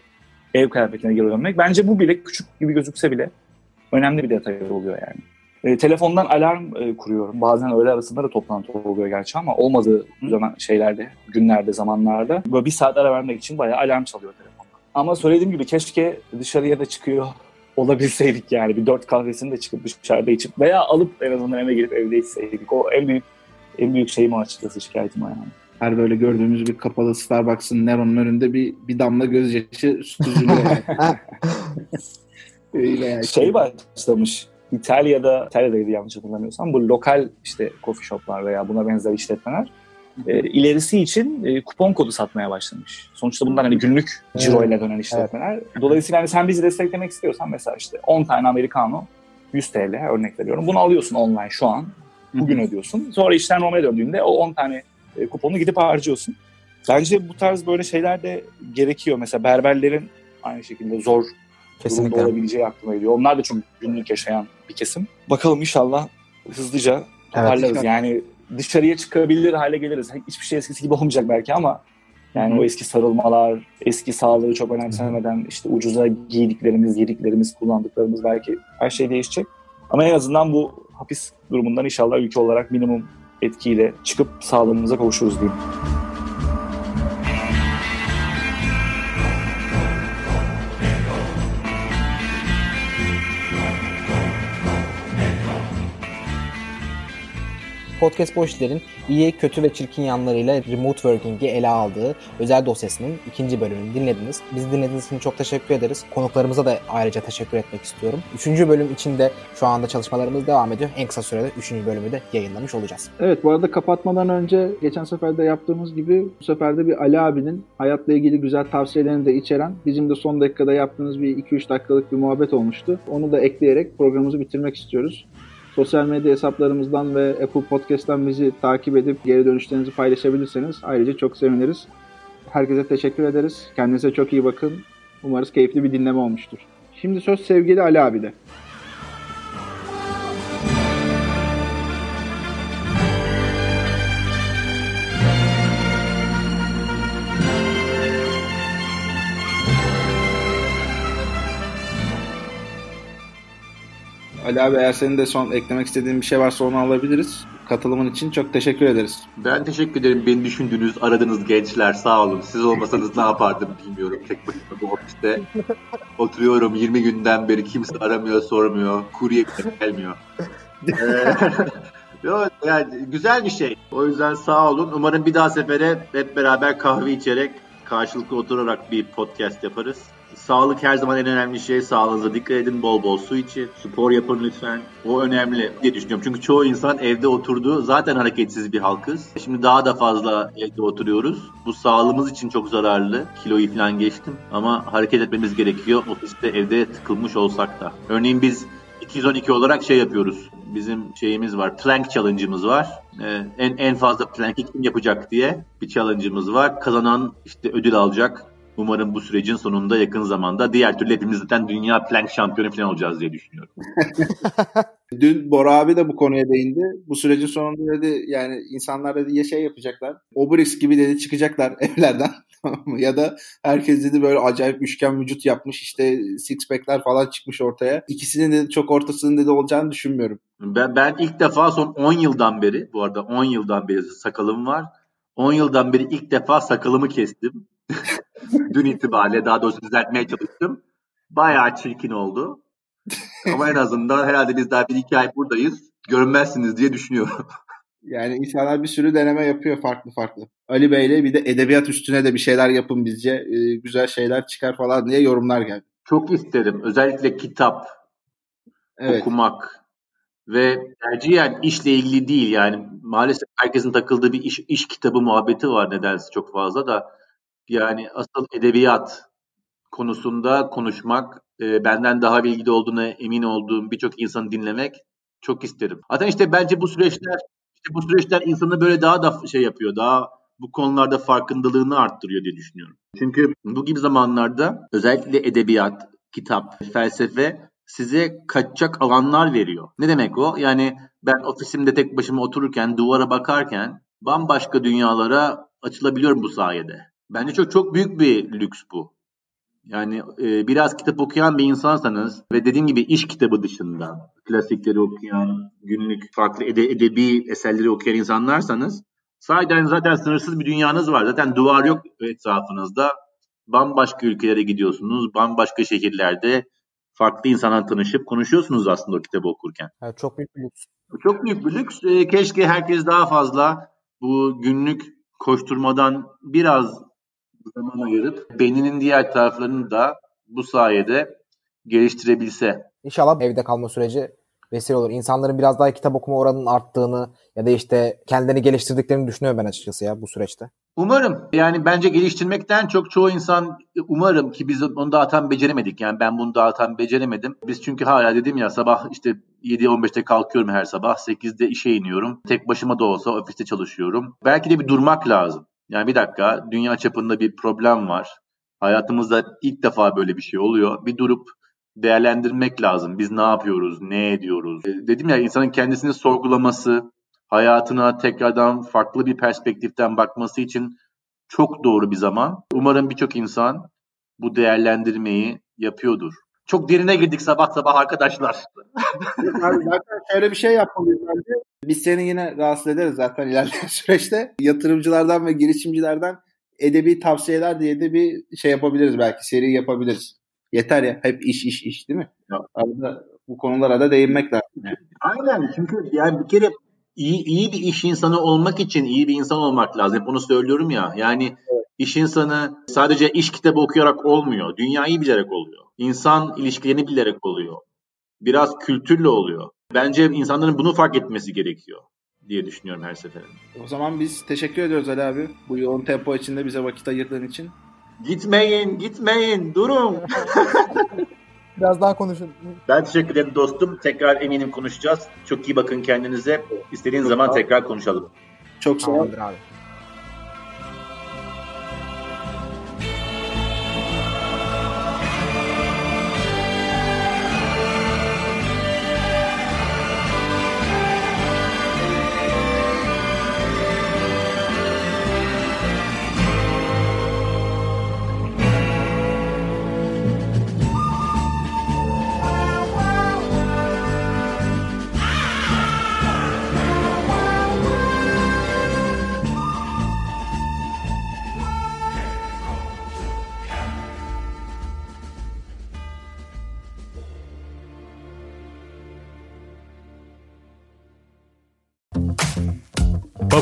ev kıyafetine geri dönmek. Bence bu bile küçük gibi gözükse bile önemli bir detay oluyor yani. E, telefondan alarm e, kuruyorum. Bazen öğle arasında da toplantı oluyor gerçi ama olmadığı zaman şeylerde, günlerde, zamanlarda böyle bir saat ara vermek için bayağı alarm çalıyor telefonda. Ama söylediğim gibi keşke dışarıya da çıkıyor olabilseydik yani. Bir dört kahvesini de çıkıp dışarıda içip veya alıp en azından eve gelip evde içseydik. O en büyük en büyük şeyim açıkçası şikayetim o yani. Her böyle gördüğümüz bir kapalı Starbucks'ın Neron'un önünde bir, bir damla gözyaşı süzülüyor yani. Öyle yani. Şey başlamış. İtalya'da, İtalya'daydı yanlış hatırlamıyorsam bu lokal işte coffee shoplar veya buna benzer işletmeler e, ilerisi için e, kupon kodu satmaya başlamış. Sonuçta bunlar hani günlük ciro ile dönen işletmeler. Dolayısıyla hani sen bizi desteklemek istiyorsan mesela işte 10 tane Americano 100 TL örnek veriyorum. Bunu alıyorsun online şu an. Bugün ödüyorsun. Sonra işler normale döndüğünde o 10 tane e, kuponu gidip harcıyorsun. Bence bu tarz böyle şeyler de gerekiyor. Mesela berberlerin aynı şekilde zor durumda Kesinlikle. olabileceği aklıma geliyor. Onlar da çok günlük yaşayan bir kesim. Bakalım inşallah hızlıca toparlarız. yani dışarıya çıkabilir hale geliriz. Hiçbir şey eskisi gibi olmayacak belki ama yani o eski sarılmalar, eski sağlığı çok önemsemeden işte ucuza giydiklerimiz, yediklerimiz, kullandıklarımız belki her şey değişecek. Ama en azından bu hapis durumundan inşallah ülke olarak minimum etkiyle çıkıp sağlığımıza kavuşuruz diyeyim. Podcast Boşler'in iyi, kötü ve çirkin yanlarıyla remote working'i ele aldığı özel dosyasının ikinci bölümünü dinlediniz. Bizi dinlediğiniz için çok teşekkür ederiz. Konuklarımıza da ayrıca teşekkür etmek istiyorum. Üçüncü bölüm için de şu anda çalışmalarımız devam ediyor. En kısa sürede üçüncü bölümü de yayınlamış olacağız. Evet bu arada kapatmadan önce geçen sefer de yaptığımız gibi bu sefer de bir Ali abinin hayatla ilgili güzel tavsiyelerini de içeren bizim de son dakikada yaptığımız bir 2-3 dakikalık bir muhabbet olmuştu. Onu da ekleyerek programımızı bitirmek istiyoruz. Sosyal medya hesaplarımızdan ve Apple Podcast'tan bizi takip edip geri dönüşlerinizi paylaşabilirseniz ayrıca çok seviniriz. Herkese teşekkür ederiz. Kendinize çok iyi bakın. Umarız keyifli bir dinleme olmuştur. Şimdi söz sevgili Ali abide. Ali abi eğer senin de son eklemek istediğin bir şey varsa onu alabiliriz. Katılımın için çok teşekkür ederiz. Ben teşekkür ederim. Beni düşündüğünüz, aradığınız gençler sağ olun. Siz olmasanız ne yapardım bilmiyorum. Tek başıma bu ofiste oturuyorum 20 günden beri kimse aramıyor, sormuyor. Kurye gelmiyor. Ee, Yok, yani güzel bir şey. O yüzden sağ olun. Umarım bir daha sefere hep beraber kahve içerek karşılıklı oturarak bir podcast yaparız. Sağlık her zaman en önemli şey. Sağlığınıza dikkat edin. Bol bol su için. Spor yapın lütfen. O önemli diye düşünüyorum. Çünkü çoğu insan evde oturdu. Zaten hareketsiz bir halkız. Şimdi daha da fazla evde oturuyoruz. Bu sağlığımız için çok zararlı. Kiloyu falan geçtim. Ama hareket etmemiz gerekiyor. Ofiste evde tıkılmış olsak da. Örneğin biz 212 olarak şey yapıyoruz. Bizim şeyimiz var. Plank challenge'ımız var. Ee, en en fazla plank'i kim yapacak diye bir challenge'ımız var. Kazanan işte ödül alacak. Umarım bu sürecin sonunda yakın zamanda diğer türlü hepimiz zaten dünya plank şampiyonu falan olacağız diye düşünüyorum. Dün Bora abi de bu konuya değindi. Bu sürecin sonunda dedi yani insanlar dedi ya şey yapacaklar. Obelix gibi dedi çıkacaklar evlerden. ya da herkes dedi böyle acayip üçgen vücut yapmış işte six pack'ler falan çıkmış ortaya. İkisinin dedi çok ortasının dedi olacağını düşünmüyorum. Ben, ben ilk defa son 10 yıldan beri bu arada 10 yıldan beri sakalım var. 10 yıldan beri ilk defa sakalımı kestim. Dün itibariyle daha doğrusu düzeltmeye çalıştım. Bayağı çirkin oldu. Ama en azından herhalde biz daha bir iki ay buradayız. Görünmezsiniz diye düşünüyorum. Yani insanlar bir sürü deneme yapıyor farklı farklı. Ali Bey'le bir de edebiyat üstüne de bir şeyler yapın bizce. E, güzel şeyler çıkar falan diye yorumlar geldi. Çok isterim. Özellikle kitap, evet. okumak ve tercihen işle ilgili değil yani maalesef herkesin takıldığı bir iş, iş kitabı muhabbeti var nedense çok fazla da yani asıl edebiyat konusunda konuşmak, e, benden daha bilgili olduğuna emin olduğum birçok insanı dinlemek çok isterim. Zaten işte bence bu süreçler işte bu süreçler insanı böyle daha da şey yapıyor. Daha bu konularda farkındalığını arttırıyor diye düşünüyorum. Çünkü bu gibi zamanlarda özellikle edebiyat, kitap, felsefe size kaçacak alanlar veriyor. Ne demek o? Yani ben ofisimde tek başıma otururken, duvara bakarken bambaşka dünyalara açılabiliyorum bu sayede. Bence çok çok büyük bir lüks bu. Yani e, biraz kitap okuyan bir insansanız ve dediğim gibi iş kitabı dışında klasikleri okuyan, günlük farklı ede, edebi eserleri okuyan insanlarsanız sahiden zaten sınırsız bir dünyanız var. Zaten duvar yok etrafınızda. Bambaşka ülkelere gidiyorsunuz, bambaşka şehirlerde farklı insanlarla tanışıp konuşuyorsunuz aslında o kitabı okurken. Evet, çok büyük bir lüks. Çok büyük bir lüks. E, keşke herkes daha fazla bu günlük koşturmadan biraz zaman ayırıp beyninin diğer taraflarını da bu sayede geliştirebilse. İnşallah evde kalma süreci vesile olur. İnsanların biraz daha kitap okuma oranının arttığını ya da işte kendilerini geliştirdiklerini düşünüyorum ben açıkçası ya bu süreçte. Umarım. Yani bence geliştirmekten çok çoğu insan umarım ki biz onu daha tam beceremedik. Yani ben bunu daha tam beceremedim. Biz çünkü hala dedim ya sabah işte 7-15'te kalkıyorum her sabah. 8'de işe iniyorum. Tek başıma da olsa ofiste çalışıyorum. Belki de bir durmak lazım. Yani bir dakika dünya çapında bir problem var. Hayatımızda ilk defa böyle bir şey oluyor. Bir durup değerlendirmek lazım. Biz ne yapıyoruz, ne ediyoruz? E, dedim ya insanın kendisini sorgulaması, hayatına tekrardan farklı bir perspektiften bakması için çok doğru bir zaman. Umarım birçok insan bu değerlendirmeyi yapıyordur. Çok derine girdik sabah sabah arkadaşlar. zaten şöyle bir şey yapmalıyız bence. Biz seni yine rahatsız ederiz zaten ilerleyen süreçte. Yatırımcılardan ve girişimcilerden edebi tavsiyeler diye de bir şey yapabiliriz belki. Seri yapabiliriz. Yeter ya. Hep iş iş iş değil mi? Ya. Arada bu konulara da değinmek lazım. Aynen. Çünkü yani bir kere iyi, iyi bir iş insanı olmak için iyi bir insan olmak lazım. Hep onu söylüyorum ya. Yani evet. iş insanı sadece iş kitabı okuyarak olmuyor. Dünyayı bilerek oluyor. İnsan ilişkilerini bilerek oluyor. Biraz kültürle oluyor. Bence insanların bunu fark etmesi gerekiyor diye düşünüyorum her seferinde. O zaman biz teşekkür ediyoruz Ali abi. Bu yoğun tempo içinde bize vakit ayırdığın için. Gitmeyin, gitmeyin, durun. Biraz daha konuşun. Ben teşekkür ederim dostum. Tekrar eminim konuşacağız. Çok iyi bakın kendinize. İstediğiniz zaman tekrar konuşalım. Çok sağ olun. abi.